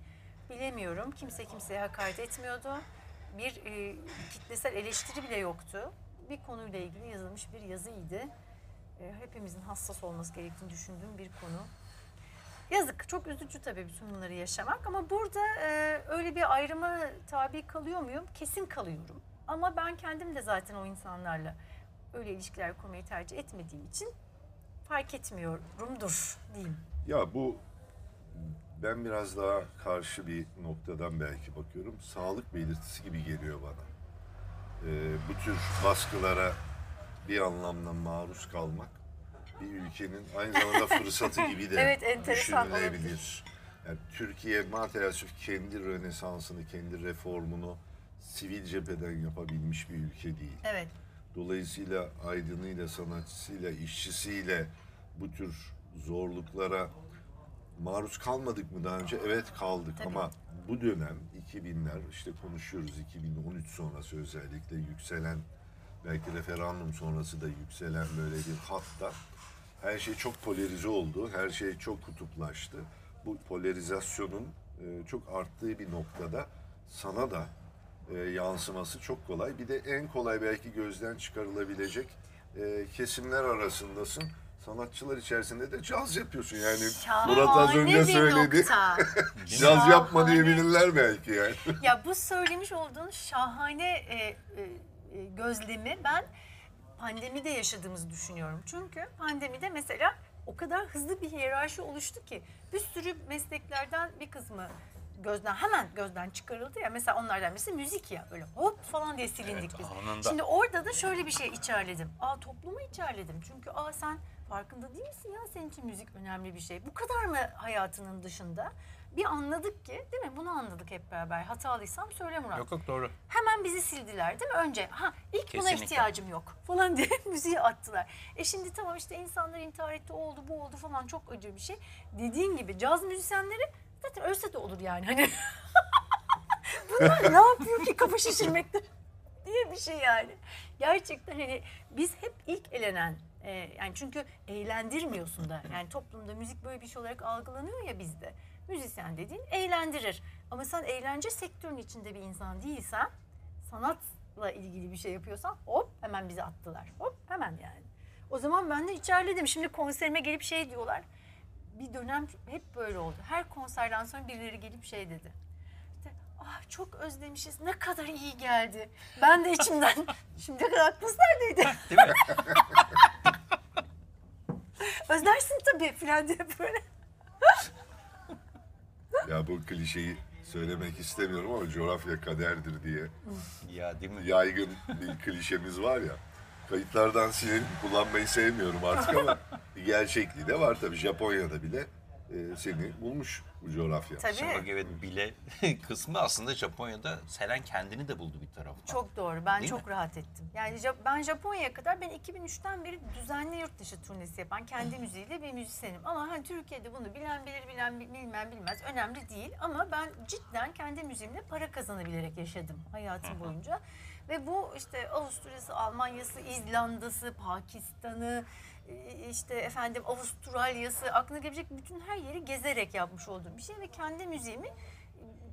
bilemiyorum. Kimse kimseye hakaret etmiyordu. Bir e, kitlesel eleştiri bile yoktu. Bir konuyla ilgili yazılmış bir yazıydı. E, hepimizin hassas olması gerektiğini düşündüğüm bir konu. Yazık, çok üzücü tabii bütün bunları yaşamak ama burada e, öyle bir ayrıma tabi kalıyor muyum? Kesin kalıyorum. Ama ben kendim de zaten o insanlarla öyle ilişkiler kurmayı tercih etmediğim için fark etmiyorumdur diyeyim. Ya bu ben biraz daha karşı bir noktadan belki bakıyorum. Sağlık belirtisi gibi geliyor bana. Ee, bu tür baskılara bir anlamda maruz kalmak bir ülkenin aynı zamanda fırsatı gibi de Evet, enteresan düşünülebilir. Yani Türkiye maalesef kendi rönesansını, kendi reformunu sivil cepheden yapabilmiş bir ülke değil. Evet. Dolayısıyla aydınıyla, sanatçısıyla, işçisiyle bu tür zorluklara maruz kalmadık mı daha önce? Evet kaldık Tabii. ama bu dönem 2000'ler işte konuşuyoruz 2013 sonrası özellikle yükselen belki referandum sonrası da yükselen böyle bir hatta her şey çok polarize oldu. Her şey çok kutuplaştı. Bu polarizasyonun e, çok arttığı bir noktada sana da e, yansıması çok kolay. Bir de en kolay belki gözden çıkarılabilecek e, kesimler arasındasın. Sanatçılar içerisinde de caz yapıyorsun yani. Murat az Şahane önce bir söyledi. nokta. Caz yapma Şahane. diyebilirler belki yani. ya bu söylemiş olduğun şahane e, e, e, gözlemi ben pandemide yaşadığımızı düşünüyorum. Çünkü pandemide mesela o kadar hızlı bir hiyerarşi oluştu ki bir sürü mesleklerden bir kısmı gözden hemen gözden çıkarıldı ya. Mesela onlardan birisi müzik ya böyle hop falan diye silindik Evet, biz. anında. Şimdi orada da şöyle bir şey içerledim. Aa toplumu içerledim. Çünkü aa sen farkında değil misin ya senin için müzik önemli bir şey. Bu kadar mı hayatının dışında? Bir anladık ki değil mi? Bunu anladık hep beraber. Hatalıysam söyle Murat. Yok yok doğru. Hemen bizi sildiler değil mi? Önce ha ilk buna Kesinlikle. ihtiyacım yok falan diye müziği attılar. E şimdi tamam işte insanlar intihar etti, o oldu, bu oldu falan çok acı bir şey. Dediğin gibi caz müzisyenleri zaten ölse de olur yani. Hani bunlar ne yapıyor ki kafa şişirmekte diye bir şey yani. Gerçekten hani biz hep ilk elenen e, yani çünkü eğlendirmiyorsun da yani toplumda müzik böyle bir şey olarak algılanıyor ya bizde. Müzisyen dediğin eğlendirir. Ama sen eğlence sektörünün içinde bir insan değilsen sanatla ilgili bir şey yapıyorsan hop hemen bizi attılar. Hop hemen yani. O zaman ben de içerledim. Şimdi konserime gelip şey diyorlar. Bir dönem hep böyle oldu. Her konserden sonra birileri gelip şey dedi. İşte, ah çok özlemişiz. Ne kadar iyi geldi. Ben de içimden şimdiye kadar aklınız neredeydi? Değil mi? Özlersin tabii filan diye böyle. Ya bu klişeyi söylemek istemiyorum ama coğrafya kaderdir diye ya değil mi? yaygın bir klişemiz var ya. Kayıtlardan silin kullanmayı sevmiyorum artık ama gerçekliği de var tabii. Japonya'da bile e, seni bulmuş bu coğrafya. Tabii. Şimdi bak evet bile kısmı aslında Japonya'da Selen kendini de buldu bir taraftan. Çok doğru. Ben Değil çok mi? rahat ettim. Yani ben Japonya'ya kadar ben 2003'ten beri düzenli yurt dışı turnesi yapan kendi müziğiyle bir müzisyenim. Ama hani Türkiye'de bunu bilen bilir, bilen bi- bilmem bilmez önemli değil. Ama ben cidden kendi müziğimle para kazanabilerek yaşadım hayatım boyunca. Ve bu işte Avusturya'sı, Almanya'sı, İzlanda'sı, Pakistan'ı, işte efendim Avustralya'sı, aklına gelebilecek bütün her yeri gezerek yapmış olduğum bir şey ve kendi müziğimi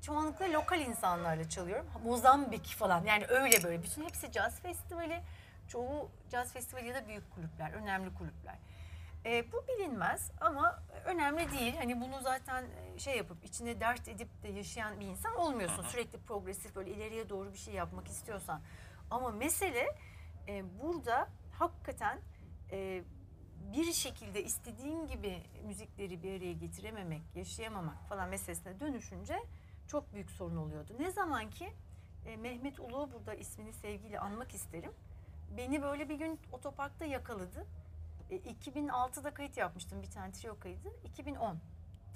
çoğunlukla lokal insanlarla çalıyorum. Mozambik falan yani öyle böyle. Bütün hepsi caz festivali. Çoğu caz festivali ya da büyük kulüpler, önemli kulüpler. E, bu bilinmez ama önemli değil. Hani bunu zaten e, şey yapıp içine dert edip de yaşayan bir insan olmuyorsun. Sürekli progresif böyle ileriye doğru bir şey yapmak istiyorsan. Ama mesele e, burada hakikaten e, bir şekilde istediğin gibi müzikleri bir araya getirememek, yaşayamamak falan meselesine dönüşünce çok büyük sorun oluyordu. Ne zaman ki e, Mehmet Ulu burada ismini sevgiyle anmak isterim. Beni böyle bir gün otoparkta yakaladı. E, 2006'da kayıt yapmıştım bir tane trio kaydı. 2010.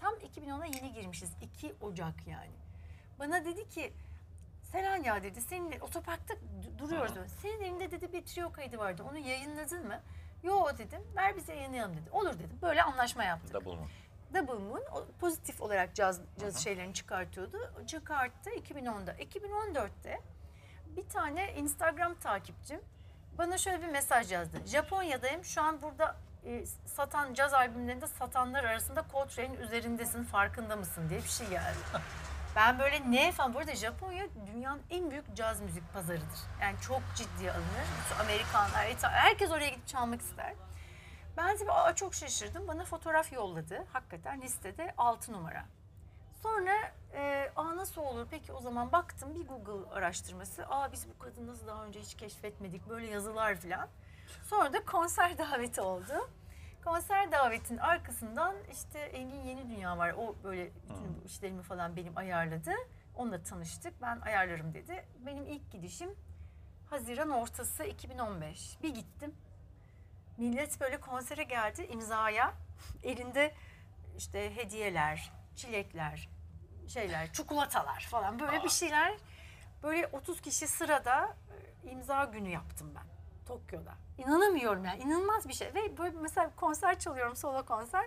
Tam 2010'a yeni girmişiz. 2 Ocak yani. Bana dedi ki Selen ya dedi senin otoparkta du- duruyoruz. Senin elinde dedi bir trio kaydı vardı. Onu yayınladın mı? Yo dedim. Ver bize yayınlayalım dedi. Olur dedim. Böyle anlaşma yaptık. Double Moon. Double Moon pozitif olarak caz, caz şeylerini çıkartıyordu. Çıkarttı 2010'da. 2014'te bir tane Instagram takipçim bana şöyle bir mesaj yazdı. Japonya'dayım. Şu an burada e, satan caz albümlerinde satanlar arasında Coltrane'in üzerindesin farkında mısın diye bir şey geldi. Ben böyle ne falan. Bu arada Japonya dünyanın en büyük caz müzik pazarıdır. Yani çok ciddiye alınır. Bütün Amerikanlar, herkes oraya gidip çalmak ister. Ben tabii aa, çok şaşırdım. Bana fotoğraf yolladı. Hakikaten listede 6 numara. Sonra e, aa nasıl olur peki o zaman baktım bir Google araştırması. Aa biz bu kadını nasıl daha önce hiç keşfetmedik böyle yazılar falan. Sonra da konser daveti oldu. Konser davetin arkasından işte Engin Yeni Dünya var. O böyle bütün bu işlerimi falan benim ayarladı. Onunla tanıştık. Ben ayarlarım dedi. Benim ilk gidişim Haziran ortası 2015. Bir gittim. Millet böyle konsere geldi imzaya. Elinde işte hediyeler, çilekler, şeyler, çikolatalar falan böyle bir şeyler. Böyle 30 kişi sırada e, imza günü yaptım ben Tokyo'da. İnanamıyorum yani inanılmaz bir şey. Ve böyle mesela konser çalıyorum solo konser.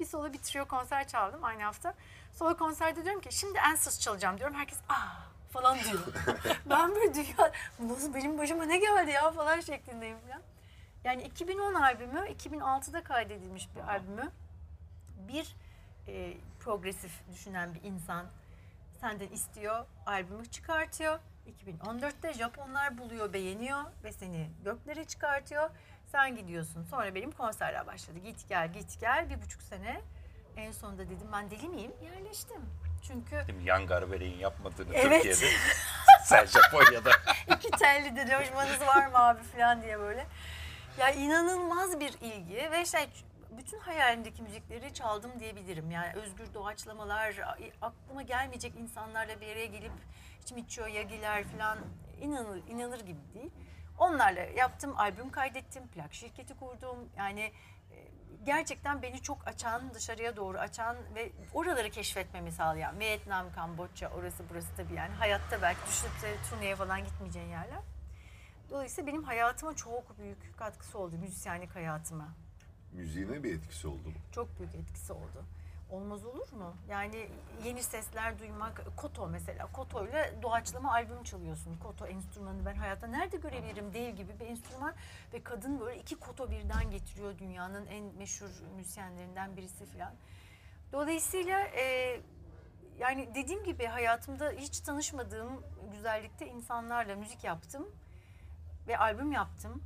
Bir solo bir trio konser çaldım aynı hafta. Solo konserde diyorum ki şimdi Answers çalacağım diyorum. Herkes ah falan diyor. ben böyle dünya "Nasıl benim başıma ne geldi ya falan şeklindeyim falan. Yani 2010 albümü 2006'da kaydedilmiş bir albümü bir e, progresif düşünen bir insan senden istiyor, albümü çıkartıyor. 2014'te Japonlar buluyor, beğeniyor ve seni göklere çıkartıyor. Sen gidiyorsun. Sonra benim konserler başladı. Git gel, git gel. Bir buçuk sene. En sonunda dedim ben deli miyim? Yerleştim. Çünkü Değil? Yan Garber'in yapmadığını Evet. Türkiye'de. Sen Japonya'da. iki telli de loşmanız var mı abi falan diye böyle. Ya inanılmaz bir ilgi ve şey bütün hayalimdeki müzikleri çaldım diyebilirim. Yani özgür doğaçlamalar, aklıma gelmeyecek insanlarla bir araya gelip Miço, Yagiler falan inanır, inanır gibi değil. Onlarla yaptım, albüm kaydettim, plak şirketi kurdum. Yani e, gerçekten beni çok açan, dışarıya doğru açan ve oraları keşfetmemi sağlayan. Vietnam, Kamboçya, orası burası tabii yani. Hayatta belki düşünüp de turneye falan gitmeyeceğin yerler. Dolayısıyla benim hayatıma çok büyük katkısı oldu, müzisyenlik hayatıma. Müziğine bir etkisi oldu mu? Çok büyük etkisi oldu. Olmaz olur mu? Yani yeni sesler duymak, Koto mesela. Koto ile doğaçlama albüm çalıyorsun. Koto enstrümanı ben hayatta nerede görebilirim dev gibi bir enstrüman ve kadın böyle iki koto birden getiriyor dünyanın en meşhur müzisyenlerinden birisi falan. Dolayısıyla e, yani dediğim gibi hayatımda hiç tanışmadığım güzellikte insanlarla müzik yaptım ve albüm yaptım.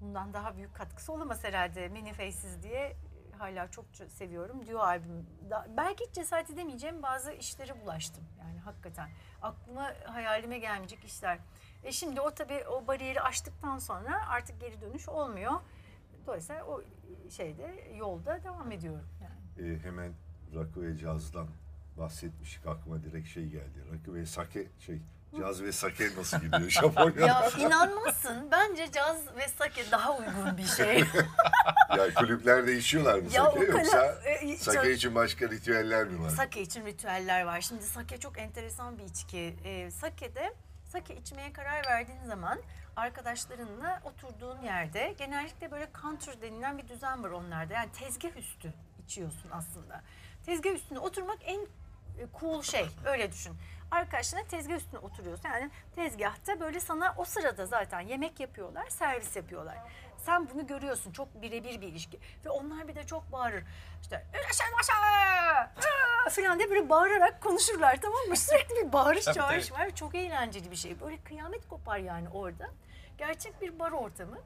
Bundan daha büyük katkısı olamaz herhalde Many Faces diye hala çok seviyorum. Duo albüm. Da, belki hiç cesaret edemeyeceğim bazı işlere bulaştım. Yani hakikaten aklıma hayalime gelmeyecek işler. E şimdi o tabii o bariyeri aştıktan sonra artık geri dönüş olmuyor. Dolayısıyla o şeyde yolda devam ediyorum yani. Ee, hemen rakı ve cazdan bahsetmiştik aklıma direkt şey geldi. Rakı ve sake şey Caz ve sake nasıl gidiyor Japonya'da? Ya inanmazsın. Bence caz ve sake daha uygun bir şey. ya kulüplerde içiyorlar mı Ya sake kadar- yoksa e, sake için başka ritüeller mi var? Sake için ritüeller var. Şimdi sake çok enteresan bir içki. Ee, sake'de sake içmeye karar verdiğin zaman arkadaşlarınla oturduğun yerde genellikle böyle counter denilen bir düzen var onlarda. Yani tezgah üstü içiyorsun aslında. Tezgah üstünde oturmak en e, cool şey. Öyle düşün. Arkadaşlarına tezgah üstüne oturuyorsun. Yani tezgahta böyle sana o sırada zaten yemek yapıyorlar, servis yapıyorlar. Sen bunu görüyorsun. Çok birebir bir ilişki. Ve onlar bir de çok bağırır. İşte "Üreşen başa!" Aa! falan diye böyle bağırarak konuşurlar tamam mı? Sürekli bir bağırış Tabii, çağırış var. Çok eğlenceli bir şey. Böyle kıyamet kopar yani orada. Gerçek bir bar ortamı.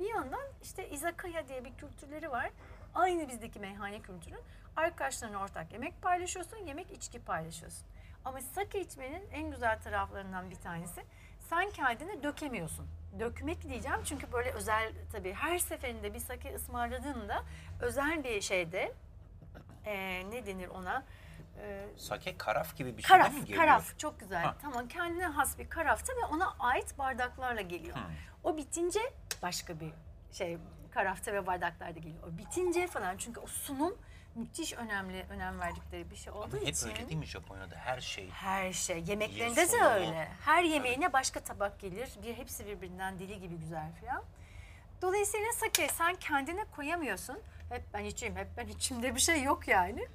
Bir yandan işte izakaya diye bir kültürleri var. Aynı bizdeki meyhane kültürü. Arkadaşlarına ortak yemek paylaşıyorsun, yemek içki paylaşıyorsun. Ama sake içmenin en güzel taraflarından bir tanesi sen kendini dökemiyorsun. Dökmek diyeceğim çünkü böyle özel tabii her seferinde bir sake ısmarladığında özel bir şeyde eee, ne denir ona? Eee, Sake karaf gibi bir şey Karaf, mi geliyor? karaf çok güzel. Ha. Tamam kendine has bir karafta ve ona ait bardaklarla geliyor. Hı. O bitince başka bir şey karafta ve bardaklarda geliyor. O bitince falan çünkü o sunum müthiş önemli önem verdikleri bir şey olduğu Ama hep için. öyle değil mi Japonya'da her şey? Her şey. Yemeklerinde de öyle. Her yemeğine başka tabak gelir. Bir hepsi birbirinden deli gibi güzel falan. Dolayısıyla sake sen kendine koyamıyorsun. Hep ben içeyim, hep ben içeyim de bir şey yok yani.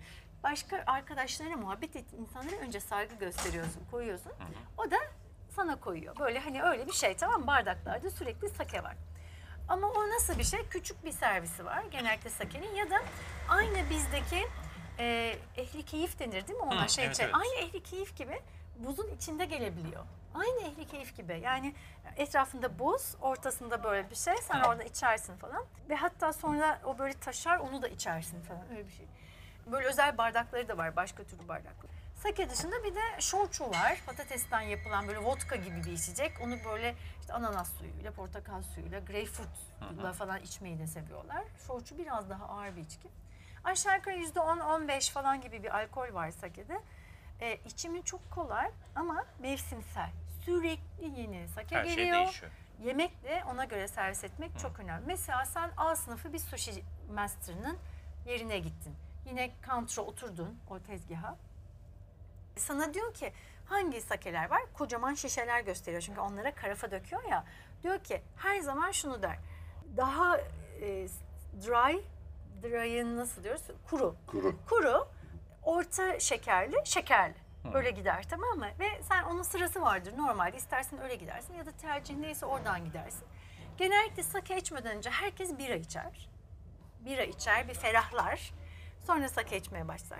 Başka arkadaşlarına muhabbet et, insanlara önce saygı gösteriyorsun, koyuyorsun. O da sana koyuyor. Böyle hani öyle bir şey tamam mı? Bardaklarda sürekli sake var. Ama o nasıl bir şey? Küçük bir servisi var genellikle sakenin ya da aynı bizdeki e, ehli keyif denir değil mi ona Hı, şey evet, için? evet. Aynı ehli keyif gibi buzun içinde gelebiliyor. Aynı ehli keyif gibi. Yani etrafında buz, ortasında böyle bir şey. Sen orada içersin falan. Ve hatta sonra o böyle taşar, onu da içersin falan. Öyle bir şey. Böyle özel bardakları da var, başka türlü bardaklar. Sake dışında bir de shochu var. Patatesten yapılan böyle vodka gibi bir içecek. Onu böyle işte ananas suyuyla, portakal suyuyla, greyfurtla falan içmeyi de seviyorlar. Shochu biraz daha ağır bir içki. Aşağı yukarı %10-15 falan gibi bir alkol var sake'de. E, içimi çok kolay ama mevsimsel. Sürekli yeni sake Her şey geliyor. değişiyor. Yemek de ona göre servis etmek çok önemli. Mesela sen A sınıfı bir sushi master'ının yerine gittin. Yine counter'a oturdun o tezgaha. Sana diyor ki hangi sakeler var? Kocaman şişeler gösteriyor çünkü onlara karafa döküyor ya. Diyor ki her zaman şunu der. Daha e, dry, dry'ın nasıl diyoruz? Kuru. Kuru. Kuru, orta şekerli, şekerli. Öyle gider tamam mı? Ve sen onun sırası vardır normalde. istersen öyle gidersin ya da tercihin neyse oradan gidersin. Genellikle sake içmeden önce herkes bira içer. Bira içer, bir ferahlar. Sonra sake içmeye başlar.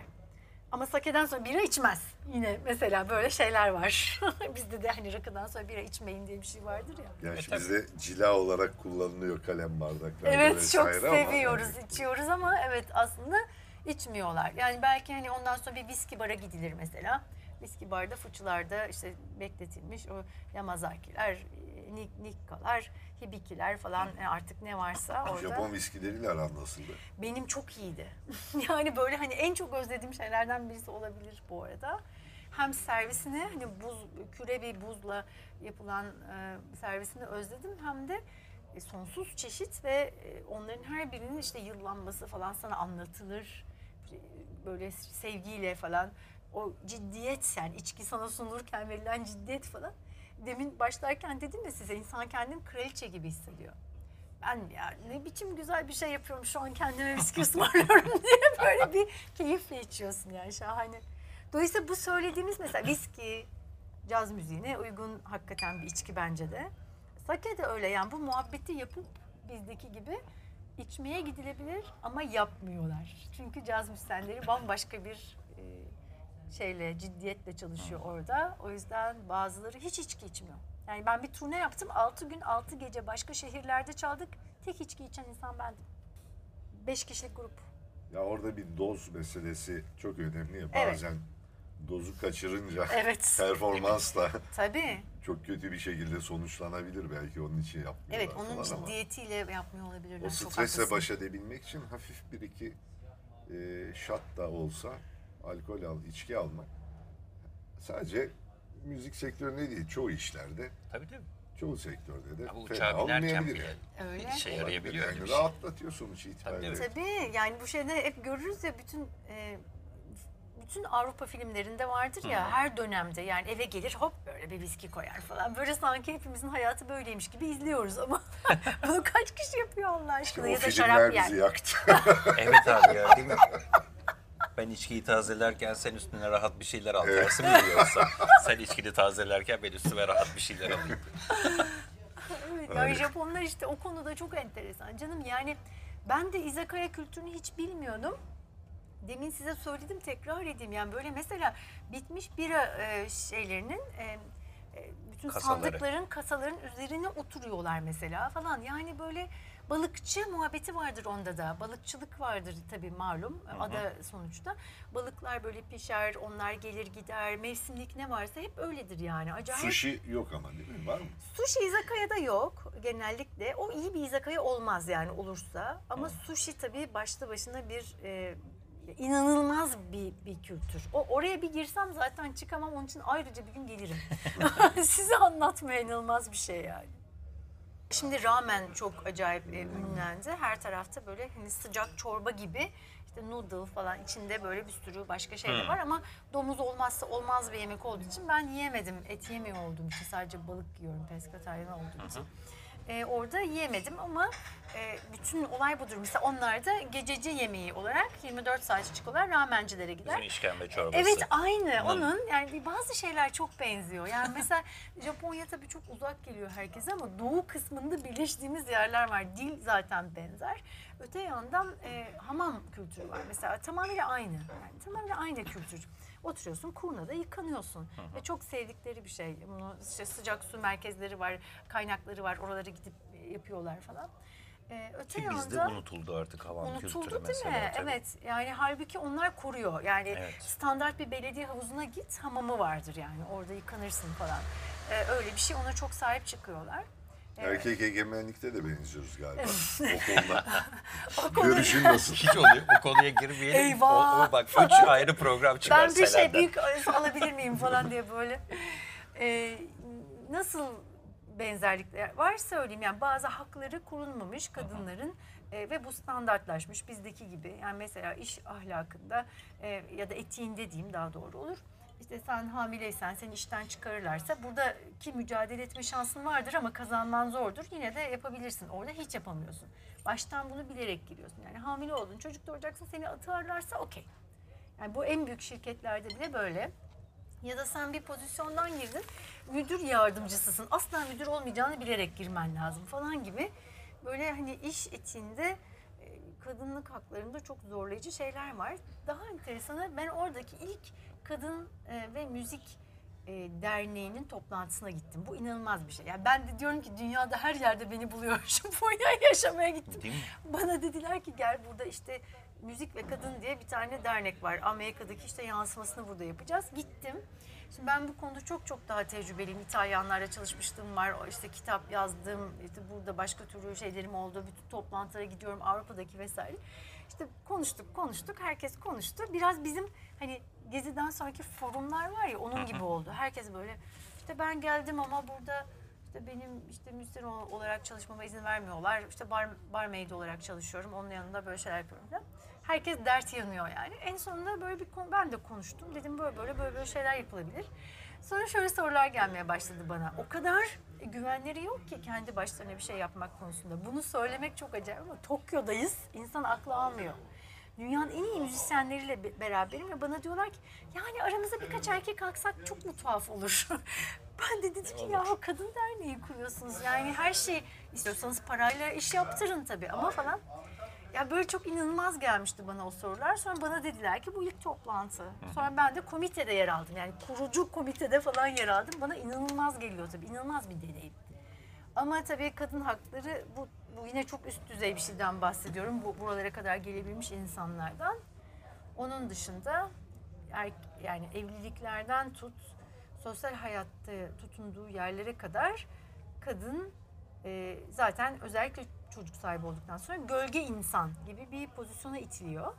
Ama sakeden sonra bira içmez. Yine mesela böyle şeyler var. Bizde de hani rakıdan sonra bira içmeyin diye bir şey vardır ya. Yani E, şimdi bizde cila olarak kullanılıyor kalem bardaklar. Evet çok vesaire ama seviyoruz, içiyoruz ama evet aslında içmiyorlar. Yani belki hani ondan sonra bir viski bara gidilir mesela. Viski barda fıçılarda işte bekletilmiş o yamazakiler, e, nik, nikkalar, hibikiler falan e, artık ne varsa orada. Japon viskileriyle aran nasıldı? Benim çok iyiydi. yani böyle hani en çok özlediğim şeylerden birisi olabilir bu arada. Hem servisini hani buz küre bir buzla yapılan e, servisini özledim hem de e, sonsuz çeşit ve e, onların her birinin işte yıllanması falan sana anlatılır. Böyle sevgiyle falan o ciddiyet yani içki sana sunulurken verilen ciddiyet falan. Demin başlarken dedim ya size insan kendini kraliçe gibi hissediyor ben ya ne biçim güzel bir şey yapıyorum şu an kendime viski ısmarlıyorum diye böyle bir keyifle içiyorsun yani şahane. Dolayısıyla bu söylediğimiz mesela viski, caz müziğine uygun hakikaten bir içki bence de. Sake de öyle yani bu muhabbeti yapıp bizdeki gibi içmeye gidilebilir ama yapmıyorlar. Çünkü caz müzisyenleri bambaşka bir e, şeyle ciddiyetle çalışıyor orada. O yüzden bazıları hiç içki içmiyor. Yani ben bir turne yaptım. 6 gün 6 gece başka şehirlerde çaldık. Tek içki içen insan bendim. 5 kişilik grup. Ya orada bir doz meselesi çok önemli ya. Evet. Bazen dozu kaçırınca Evet. performans da Tabii. çok kötü bir şekilde sonuçlanabilir belki onun için yapmıyorlar Evet onun falan ama ciddiyetiyle yapmıyor olabilirler. o stresle baş edebilmek için hafif bir iki e, shot da olsa alkol al, içki almak sadece müzik sektöründe değil, çoğu işlerde, Tabii tabii. çoğu sektörde de bu fena uçağa binerken olmayabilir bile yani. Öyle. işe yarayabiliyor öyle Yani bir şey. rahatlatıyor sonuç itibariyle. Tabii, Tabii yani bu şeyde hep görürüz ya bütün e, bütün Avrupa filmlerinde vardır ya her dönemde yani eve gelir hop böyle bir viski koyar falan. Böyle sanki hepimizin hayatı böyleymiş gibi izliyoruz ama bunu kaç kişi yapıyor Allah aşkına o ya da filmler şarap bizi yer. yaktı. Evet abi ya değil mi? Ben içkiyi tazelerken sen üstüne rahat bir şeyler al. Tersi mi diyorsa? Sen içkini tazelerken ben üstüme rahat bir şeyler alayım. Evet, yani Japonlar işte o konuda çok enteresan. Canım yani ben de izakaya kültürünü hiç bilmiyordum. Demin size söyledim tekrar edeyim. Yani böyle mesela bitmiş bira e, şeylerinin e, e, bütün Kasaları. sandıkların kasaların üzerine oturuyorlar mesela falan. Yani böyle balıkçı muhabbeti vardır onda da. Balıkçılık vardır tabii malum ada sonuçta. Balıklar böyle pişer, onlar gelir gider. Mevsimlik ne varsa hep öyledir yani. Acayip Sushi yok ama değil mi? Var mı? Sushi izakaya'da yok genellikle. O iyi bir izakaya olmaz yani olursa. Ama sushi tabii başlı başına bir e, inanılmaz bir, bir kültür. O oraya bir girsem zaten çıkamam. Onun için ayrıca bir gün gelirim. Size anlatmaya inanılmaz bir şey yani. Şimdi ramen çok acayip e, ünlendi. Her tarafta böyle hani sıcak çorba gibi işte noodle falan içinde böyle bir sürü başka şeyler var ama domuz olmazsa olmaz bir yemek olduğu için ben yiyemedim. Et yemiyor olduğum için sadece balık yiyorum pesketaryen olduğum için. E, orada yiyemedim ama e, bütün olay budur. Mesela onlar da gececi yemeği olarak 24 saat çıkıyorlar ramencilere gider. Bizim işkembe çorbası. Evet aynı Hı. onun yani bazı şeyler çok benziyor. Yani mesela Japonya tabii çok uzak geliyor herkese ama doğu kısmında birleştiğimiz yerler var. Dil zaten benzer. Öte yandan e, hamam kültürü var. Mesela tamamıyla aynı. Yani tamamıyla aynı kültür. Oturuyorsun kurnada yıkanıyorsun. Ve çok sevdikleri bir şey. Bunu işte sıcak su merkezleri var, kaynakları var. Oralara gidip yapıyorlar falan. E, öte Ki bizde yandan unutuldu artık havan kültürü Unutuldu değil mesela. mi? tabii. Evet. Yani halbuki onlar koruyor. Yani Evet. standart bir belediye havuzuna git hamamı vardır yani. Orada yıkanırsın falan. Ee, öyle bir şey ona çok sahip çıkıyorlar. Erkek egemenlikte de benziyoruz galiba. o konuda. O konuda- Görüşün nasıl? Hiç oluyor. Bu konuya girmeyelim. Eyvah! O, o bak üç ayrı program çıkar Ben bir şey büyük alabilir miyim falan diye böyle. Ee, nasıl benzerlikler var söyleyeyim. Yani bazı hakları korunmamış kadınların e, ve bu standartlaşmış bizdeki gibi. Yani mesela iş ahlakında e, ya da etiğinde diyeyim daha doğru olur. İşte sen hamileysen seni işten çıkarırlarsa buradaki mücadele etme şansın vardır ama kazanman zordur. Yine de yapabilirsin. Orada hiç yapamıyorsun. Baştan bunu bilerek giriyorsun. Yani hamile oldun, çocuk doğuracaksın seni atarlarsa okey. Yani bu en büyük şirketlerde bile böyle. Ya da sen bir pozisyondan girdin, müdür yardımcısısın. Asla müdür olmayacağını bilerek girmen lazım falan gibi. Böyle hani iş etiğinde e, kadınlık haklarında çok zorlayıcı şeyler var. Daha enteresanı ben oradaki ilk kadın e, ve müzik e, derneğinin toplantısına gittim. Bu inanılmaz bir şey. Yani ben de diyorum ki dünyada her yerde beni buluyor. Japonya'ya yaşamaya gittim. Değil mi? Bana dediler ki gel burada işte müzik ve kadın diye bir tane dernek var. Amerika'daki işte yansımasını burada yapacağız. Gittim. Şimdi ben bu konuda çok çok daha tecrübeliyim. İtalyanlarla çalışmışlığım var. İşte kitap yazdım. İşte burada başka türlü şeylerim oldu. Bütün toplantılara gidiyorum Avrupa'daki vesaire. İşte konuştuk konuştuk. Herkes konuştu. Biraz bizim hani Gezi'den sonraki forumlar var ya onun gibi oldu. Herkes böyle işte ben geldim ama burada işte benim işte müzisyen ol- olarak çalışmama izin vermiyorlar. İşte bar, barmaid olarak çalışıyorum. Onun yanında böyle şeyler yapıyorum falan. Herkes dert yanıyor yani. En sonunda böyle bir konu, ben de konuştum. Dedim böyle böyle böyle böyle şeyler yapılabilir. Sonra şöyle sorular gelmeye başladı bana. O kadar güvenleri yok ki kendi başlarına bir şey yapmak konusunda. Bunu söylemek çok acayip ama Tokyo'dayız. İnsan aklı almıyor. Dünyanın en iyi müzisyenleriyle be- beraberim ve bana diyorlar ki yani aramıza birkaç erkek alsak çok mu tuhaf olur? ben de dedim ki ya kadın derneği kuruyorsunuz yani her şey istiyorsanız parayla iş yaptırın tabii ama falan. Ya böyle çok inanılmaz gelmişti bana o sorular. Sonra bana dediler ki bu ilk toplantı. Sonra ben de komitede yer aldım. Yani kurucu komitede falan yer aldım. Bana inanılmaz geliyor tabii. İnanılmaz bir deneyim. Ama tabii kadın hakları bu, bu yine çok üst düzey bir şeyden bahsediyorum. Bu buralara kadar gelebilmiş insanlardan. Onun dışında er- yani evliliklerden tut sosyal hayatta tutunduğu yerlere kadar kadın e, zaten özellikle çocuk sahibi olduktan sonra gölge insan gibi bir pozisyona itiliyor.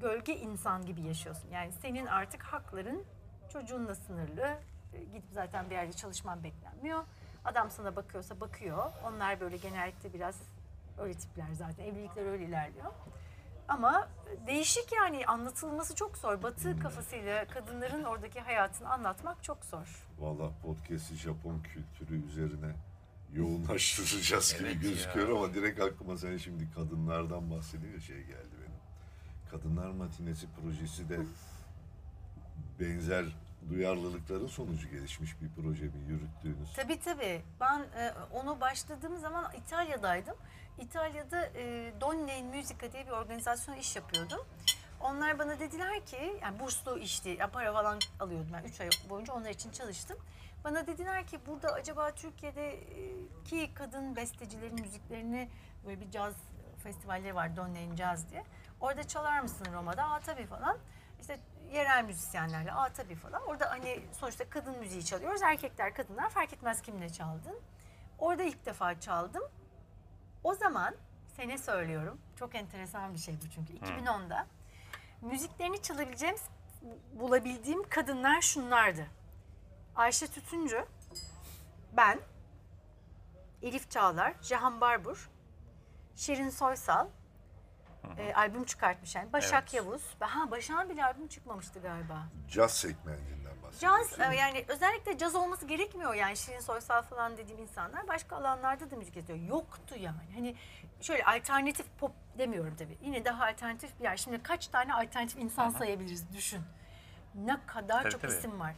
Gölge insan gibi yaşıyorsun. Yani senin artık hakların çocuğunla sınırlı. E, Gidip zaten bir yerde çalışman beklenmiyor. Adam sana bakıyorsa bakıyor. Onlar böyle genellikle biraz öyle tipler zaten. Evlilikler öyle ilerliyor. Ama değişik yani anlatılması çok zor. Batı kafasıyla kadınların oradaki hayatını anlatmak çok zor. Valla podcast'i Japon kültürü üzerine yoğunlaştıracağız gibi Evet gözüküyor ya. ama direkt aklıma sen şimdi kadınlardan bahsediyor şey geldi benim. Kadınlar Matinesi projesi de benzer duyarlılıkların sonucu gelişmiş bir proje mi yürüttüğünüz? Tabii tabii. Ben e, onu başladığım zaman İtalya'daydım. İtalya'da e, Donne in Musica diye bir organizasyon iş yapıyordum. Onlar bana dediler ki, yani burslu işti, ya para falan alıyordum ben 3 ay boyunca onlar için çalıştım. Bana dediler ki burada acaba Türkiye'deki kadın bestecilerin müziklerini böyle bir caz festivalleri var Donne in Jazz diye. Orada çalar mısın Roma'da? Aa tabii falan. İşte yerel müzisyenlerle aa tabii falan. Orada hani sonuçta kadın müziği çalıyoruz. Erkekler, kadınlar fark etmez kimle çaldın. Orada ilk defa çaldım. O zaman sene söylüyorum. Çok enteresan bir şey bu çünkü. 2010'da müziklerini çalabileceğim, bulabildiğim kadınlar şunlardı. Ayşe Tütüncü, ben, Elif Çağlar, Cihan Barbur, Şirin Soysal, e, albüm çıkartmış yani. Başak Evet. Yavuz. Ha Başak'ın bile albüm çıkmamıştı galiba. Caz segmentinden bahsediyoruz. Caz e, yani özellikle caz olması gerekmiyor yani Şirin Soysal falan dediğim insanlar başka alanlarda da müzik yapıyor. Yoktu yani. Hani şöyle alternatif pop demiyorum tabii. Yine daha alternatif bir yer. Şimdi kaç tane alternatif insan sayabiliriz düşün. Ne kadar Tabii, çok tabii. isim var.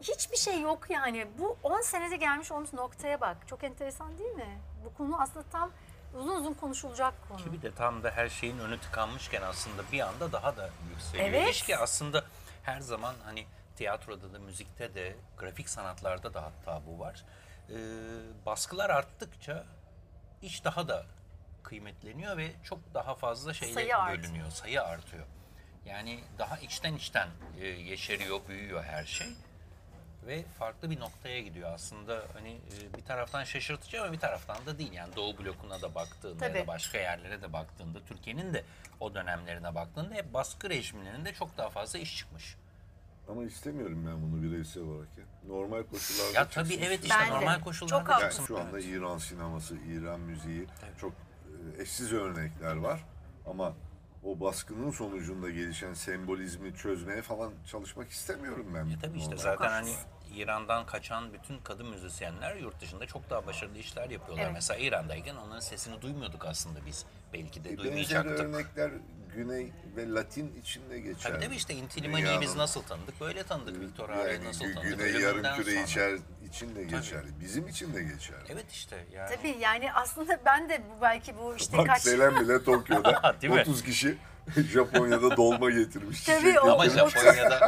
Hiçbir şey yok yani. Bu 10 senede gelmiş olmuş noktaya bak. Çok enteresan değil mi? Bu konu aslında tam uzun uzun konuşulacak konu. Ki bir de tam da her şeyin önü tıkanmışken aslında bir anda daha da yükseliyor. Evet. İş ki aslında her zaman hani tiyatroda da, müzikte de, grafik sanatlarda da hatta bu var. Ee, baskılar arttıkça iş daha da kıymetleniyor ve çok daha fazla şeyle Sayı artıyor. bölünüyor, sayı artıyor. Yani daha içten içten e, yeşeriyor, büyüyor her şey ve farklı bir noktaya gidiyor aslında hani e, bir taraftan şaşırtıcı ama bir taraftan da değil yani Doğu blokuna da baktığında ya Tabii. da başka yerlere de baktığında Türkiye'nin de o dönemlerine baktığında hep baskı rejimlerinde çok daha fazla iş çıkmış. Ama istemiyorum ben bunu bireysel olarak ya. Normal koşullarda Ya tabii çıksın evet istiyorum. işte Ben de. normal Çok koşullarda haklısın. Yani şu anda Evet. İran sineması, İran müziği çok e, eşsiz örnekler var. Ama o baskının sonucunda gelişen sembolizmi çözmeye falan çalışmak istemiyorum ben. E tabii işte normal. zaten hani. İran'dan kaçan bütün kadın müzisyenler yurt dışında çok daha başarılı işler yapıyorlar. Evet. Mesela İran'dayken onların sesini duymuyorduk aslında biz. Belki de Benzer duymayacaktık. örnekler Güney ve Latin içinde geçer. Tabii tabii işte Intilimani'yi biz nasıl tanıdık? Böyle tanıdık. Victor yani nasıl tanıdık? Güney yarım küre içer için de geçerli. Bizim için de geçerli. Evet işte yani. Tabii yani aslında ben de bu belki bu işte Bak kaç... Selen bile Tokyo'da Değil mi? 30 kişi Japonya'da dolma getirmiş. Tabii, çiçek o- Ama getirmiş. Japonya'da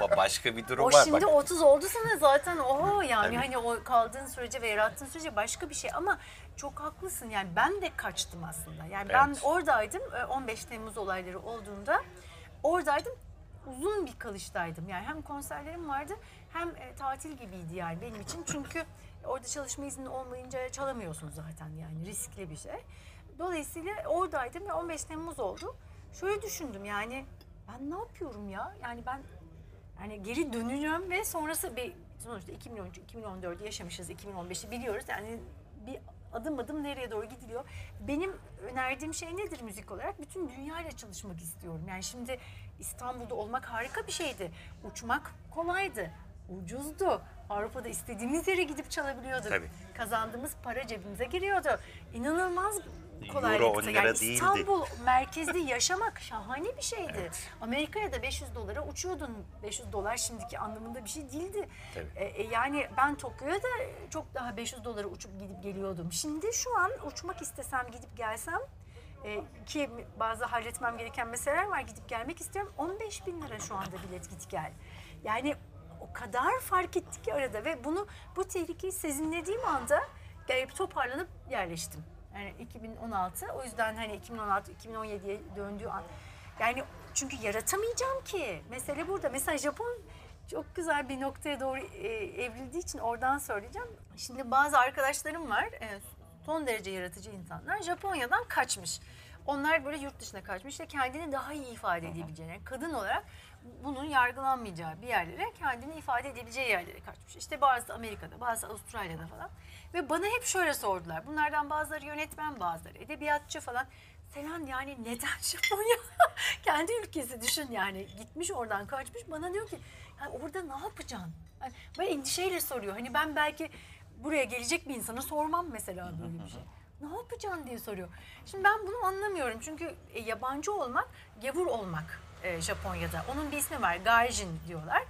ba- başka bir durum O var. şimdi Bak, 30 oldu sana zaten oho yani Tabii. hani o kaldığın sürece ve yarattığın sürece başka bir şey ama çok haklısın yani ben de kaçtım aslında. Yani ben Evet. oradaydım e, 15 Temmuz olayları olduğunda oradaydım uzun bir kalıştaydım. Yani hem konserlerim vardı hem e, tatil gibiydi yani benim için. Çünkü orada çalışma izni olmayınca çalamıyorsun zaten yani riskli bir şey. Dolayısıyla oradaydım ve 15 Temmuz oldu. Şöyle düşündüm yani ben ne yapıyorum ya? Yani ben yani geri döneceğim ve sonrası bir sonuçta 2013 2014 yaşamışız 2015'i biliyoruz. Yani bir adım adım nereye doğru gidiliyor. Benim önerdiğim şey nedir müzik olarak? Bütün dünyayla çalışmak istiyorum. Yani şimdi İstanbul'da olmak harika bir şeydi. Uçmak kolaydı. Ucuzdu. Avrupa'da istediğimiz yere gidip çalabiliyorduk. Tabii. Kazandığımız para cebimize giriyordu. İnanılmaz Euro kolaylıktı. 10 lira yani değildi. İstanbul merkezde yaşamak şahane bir şeydi. Amerika'ya da 500 dolara uçuyordun. 500 dolar şimdiki anlamında bir şey değildi. Tabii. E, e, yani ben Tokyo'ya da çok daha 500 dolara uçup gidip geliyordum. Şimdi şu an uçmak istesem gidip gelsem e, ki bazı halletmem gereken meseleler var gidip gelmek istiyorum. 15 bin lira şu anda bilet git gel. Yani o kadar fark etti ki arada ve bunu bu tehlikeyi sezinlediğim anda gelip toparlanıp yerleştim. Yani 2016 o yüzden hani 2016 2017'ye döndüğü an yani çünkü yaratamayacağım ki. Mesele burada. Mesela Japon çok güzel bir noktaya doğru e, evrildiği için oradan söyleyeceğim. Şimdi bazı arkadaşlarım var. e, son derece yaratıcı insanlar. Japonya'dan kaçmış. Onlar böyle yurt dışına kaçmış işte kendini daha iyi ifade edebileceğini, yani kadın olarak bunun yargılanmayacağı bir yerlere kendini ifade edebileceği yerlere kaçmış. İşte bazısı Amerika'da, bazısı Avustralya'da falan. Ve bana hep şöyle sordular. Bunlardan bazıları yönetmen, bazıları edebiyatçı falan. Selen yani neden Japonya? Kendi ülkesi düşün yani. Gitmiş oradan kaçmış. Bana diyor ki yani orada ne yapacaksın? Yani böyle endişeyle soruyor. Hani ben belki buraya gelecek bir insana sormam mesela böyle bir şey. Ne yapacaksın diye soruyor. Şimdi ben bunu anlamıyorum. Çünkü e, yabancı olmak, gavur olmak e, Japonya'da. Onun bir ismi var. Gaijin diyorlar.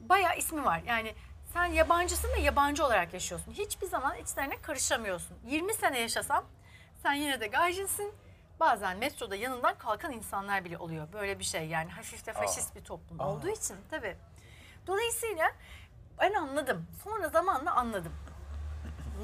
Bayağı ismi var. Yani sen yabancısın ve yabancı olarak yaşıyorsun. Hiçbir zaman içlerine karışamıyorsun. 20 sene yaşasan sen yine de gaijinsin. Bazen metroda yanından kalkan insanlar bile oluyor. Böyle bir şey yani hafif de faşist bir toplum olduğu için tabii. Dolayısıyla ben anladım. Sonra zamanla anladım.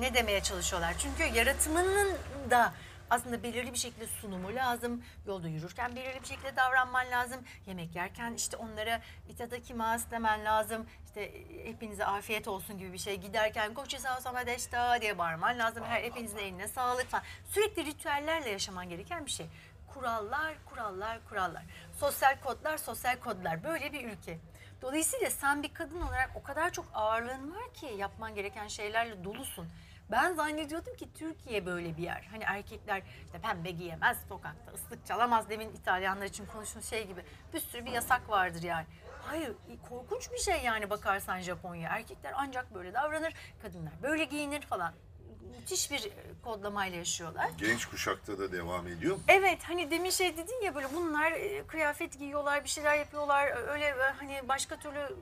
Ne demeye çalışıyorlar? Çünkü yaratımının da aslında belirli bir şekilde sunumu lazım. Yolda yürürken belirli bir şekilde davranman lazım. Yemek yerken işte onlara itadakimasu demen lazım. İşte e, hepinize afiyet olsun gibi bir şey. Giderken koçu sağ sama deşta diye bağırman lazım. Her hepinizin eline sağlık falan. Sürekli ritüellerle yaşaman gereken bir şey. Kurallar, kurallar, kurallar. Sosyal kodlar, sosyal kodlar. Böyle bir ülke. Dolayısıyla sen bir kadın olarak o kadar çok ağırlığın var ki yapman gereken şeylerle dolusun. Ben zannediyordum ki Türkiye böyle bir yer. Hani erkekler işte pembe giyemez, sokakta ıslık çalamaz demin İtalyanlar için konuştuğun şey gibi. Bir sürü bir yasak vardır yani. Hayır korkunç bir şey yani bakarsan Japonya. Erkekler ancak böyle davranır, kadınlar böyle giyinir falan. Müthiş bir e, kodlamayla yaşıyorlar. Genç kuşakta da devam ediyor mu? Evet hani demin şey dedin ya böyle bunlar e, kıyafet giyiyorlar bir şeyler yapıyorlar öyle e, hani başka türlü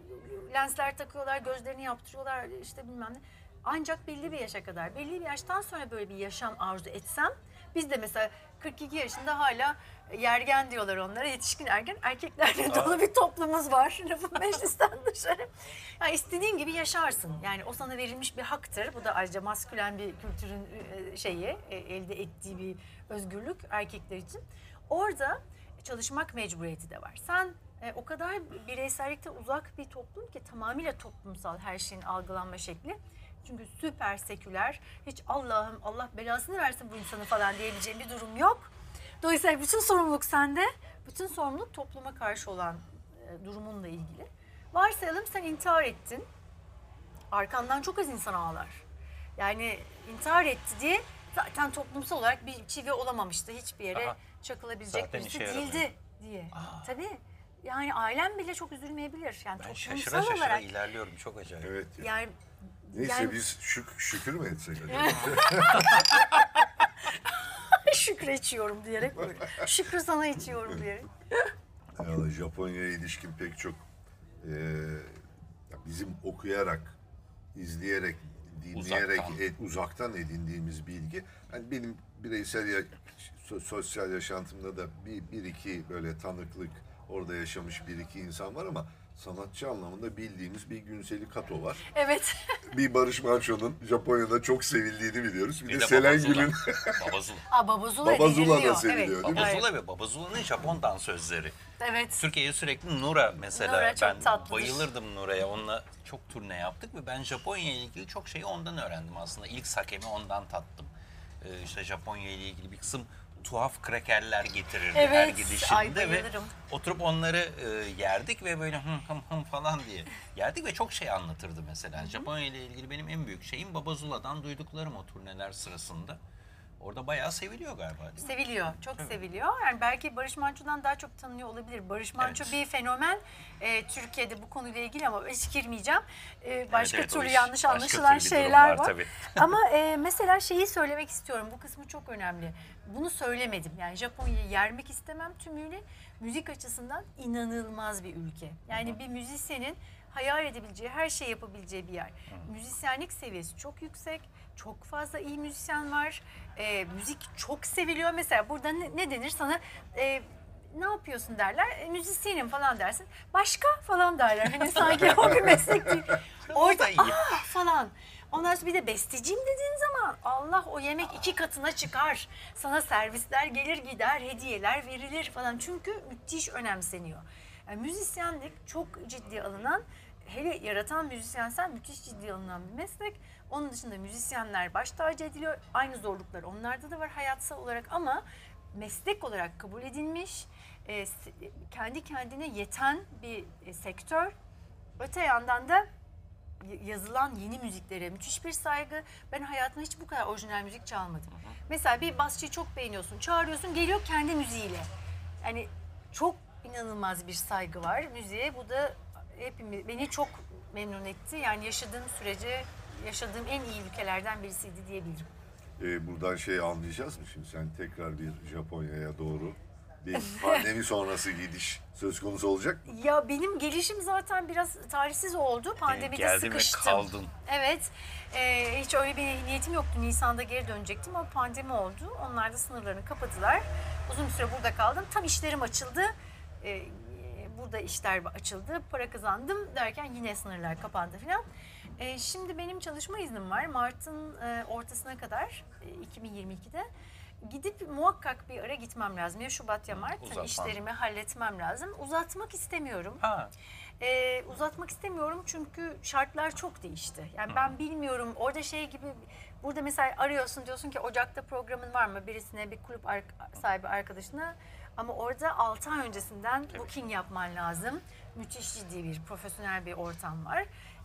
lensler takıyorlar gözlerini yaptırıyorlar işte bilmem ne. Ancak belli bir yaşa kadar belli bir yaştan sonra böyle bir yaşam arzu etsem biz de mesela 42 yaşında hala yergen diyorlar onlara yetişkin ergen erkeklerle dolu bir toplumumuz var lafın meclisten dışarı. Yani istediğin gibi yaşarsın yani o sana verilmiş bir haktır bu da ayrıca maskülen bir kültürün e, şeyi e, elde ettiği bir özgürlük erkekler için. Orada çalışmak mecburiyeti de var. Sen e, o kadar bireysellikte uzak bir toplum ki tamamıyla toplumsal her şeyin algılanma şekli. Çünkü süper seküler, hiç Allah'ım Allah belasını versin bu insanı falan diyebileceğim bir durum yok. Dolayısıyla bütün sorumluluk sende, bütün sorumluluk topluma karşı olan e, durumunla ilgili. Varsayalım sen intihar ettin, arkandan çok az insan ağlar. Yani intihar etti diye zaten toplumsal olarak bir çivi olamamıştı. Hiçbir yere Aha. çakılabilecek Zaten birisi yaramıyor. değildi diye. Tabii. Yani ailem bile çok üzülmeyebilir. Yani Ben toplumsal şaşıra şaşıra olarak. ilerliyorum çok acayip. Evet. ya. Yani Neyse yani- biz şük şükür mü etsek acaba? şükür içiyorum diyerek. Şükrü sana içiyorum diyerek. Yani Japonya'ya ilişkin pek çok e, bizim okuyarak, izleyerek, dinleyerek, Uzaktan. et- uzaktan edindiğimiz bilgi. Hani benim bireysel ya- so- sosyal yaşantımda da bir, bir iki böyle tanıklık orada yaşamış bir iki insan var ama sanatçı anlamında bildiğimiz bir Günseli Kato var. Evet. Bir Barış Manço'nun Japonya'da çok sevildiğini biliyoruz. Bir, Bir de, de Selen Babazula. Gül'ün Babazula. Aa, Babazula, Babazula da deniliyor. seviliyor, evet. değil mi? Babazula ve Babazula'nın Japon dansözleri. Evet. Türkiye'ye sürekli Nura mesela. Nura çok ben tatlıdır. bayılırdım Nura'ya. Onunla çok turne yaptık ve ben Japonya ile ilgili çok şeyi ondan öğrendim aslında. İlk sakemi ondan tattım. Ee, işte Japonya ile ilgili bir kısım tuhaf krakerler getirirdi her Evet, gidişinde ay ve oturup onları e, yerdik ve böyle hım hım hım falan diye yerdik ve çok şey anlatırdı mesela. Japonya ile ilgili benim en büyük şeyim Babazula'dan duyduklarım o turneler sırasında. Orada bayağı seviliyor galiba değil mi? Seviliyor, çok seviliyor. Yani belki Barış Manço'dan daha çok tanınıyor olabilir. Barış Manço Evet. bir fenomen e, Türkiye'de bu konuyla ilgili ama hiç girmeyeceğim. E, başka evet, o türlü iş- yanlış anlaşılan şeyler var var. tabii. ama e, mesela şeyi söylemek istiyorum. Bu kısmı çok önemli. Bunu söylemedim. Yani Japonya'yı yermek istemem tümüyle. Müzik açısından inanılmaz bir ülke. Yani bir müzisyenin hayal edebileceği, her şey yapabileceği bir yer. Müzisyenlik seviyesi çok yüksek. Çok fazla iyi müzisyen var. E, müzik çok seviliyor. Mesela burada ne, ne denir sana? E, ne yapıyorsun derler. E, müzisyenim falan dersin. Başka falan derler. Hani sanki o bir meslek değil. Orada iyi. falan. Ondan sonra bir de besteciyim dediğin zaman Allah o yemek iki katına çıkar. Sana servisler gelir gider, hediyeler verilir falan. Çünkü müthiş önemseniyor. Yani müzisyenlik çok ciddi alınan, hele yaratan müzisyensen müthiş ciddi alınan bir meslek. Onun dışında müzisyenler baş tacı ediliyor. Aynı zorluklar onlarda da var hayatsal olarak ama meslek olarak kabul edilmiş, e, kendi kendine yeten bir e, sektör. Öte yandan da yazılan yeni müziklere müthiş bir saygı. Ben hayatımda hiç bu kadar orijinal müzik çalmadım. Mesela bir basçıyı çok beğeniyorsun, çağırıyorsun, geliyor kendi müziğiyle. Yani çok inanılmaz bir saygı var müziğe. Bu da hepimiz beni çok memnun etti. Yani yaşadığım sürece yaşadığım en iyi ülkelerden birisiydi diyebilirim. Ee, buradan şey anlayacağız mı şimdi sen tekrar bir Japonya'ya doğru bir pandemi sonrası gidiş söz konusu olacak mı? Ya benim gelişim zaten biraz tarihsiz oldu. Pandemide Geldin ve sıkıştım. kaldın. Evet. Ee, hiç öyle bir niyetim yoktu. Nisan'da geri dönecektim ama pandemi oldu. Onlar da sınırlarını kapadılar. Uzun bir süre burada kaldım. Tam işlerim açıldı. Ee, burada işler açıldı. Para kazandım derken yine sınırlar kapandı falan. Ee, şimdi benim çalışma iznim var. Mart'ın e, ortasına kadar e, 2022'de. Gidip muhakkak bir ara gitmem lazım. Ya Şubat ya Mart. Hani Uzatman. işlerimi halletmem lazım. Uzatmak istemiyorum. Ha. Ee, uzatmak istemiyorum çünkü şartlar çok değişti. Yani ben bilmiyorum orada şey gibi burada mesela arıyorsun diyorsun ki Ocak'ta programın var mı birisine bir kulüp ar- sahibi arkadaşına ama orada 6 ay öncesinden booking yapman lazım. Müthiş ciddi bir profesyonel bir ortam var.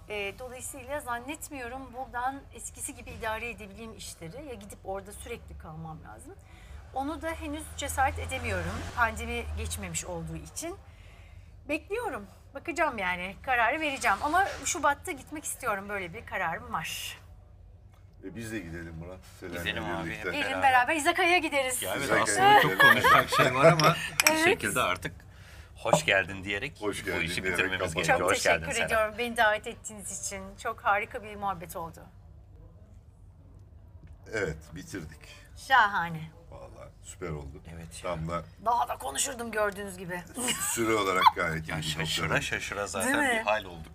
Ee, dolayısıyla zannetmiyorum buradan eskisi gibi idare edebileyim işleri ya gidip orada sürekli kalmam lazım. Onu da henüz cesaret edemiyorum pandemi geçmemiş olduğu için. Bekliyorum. Bakacağım yani. Kararı vereceğim. Ama Şubat'ta gitmek istiyorum. Böyle bir kararım var. E, biz de gidelim Murat. Selen'le Gidelim abi, birlikte. hep Gelin Beraber. beraber İzakaya'ya gideriz. Ya evet aslında çok konuşacak şey var ama bir Evet. şekilde artık hoş geldin diyerek Hoş geldin bu işi diyerek bitirmemiz kapatalım. gerekiyor. Çok Hoş geldin teşekkür Selen. ediyorum beni davet ettiğiniz için. Çok harika bir muhabbet oldu. Evet bitirdik. Şahane. Vallahi süper oldu. Evet ya. Tam da Daha da konuşurdum gördüğünüz gibi. süre olarak gayet iyi bir şaşıra noktada. şaşıra Değil zaten mi? bir hal olduk.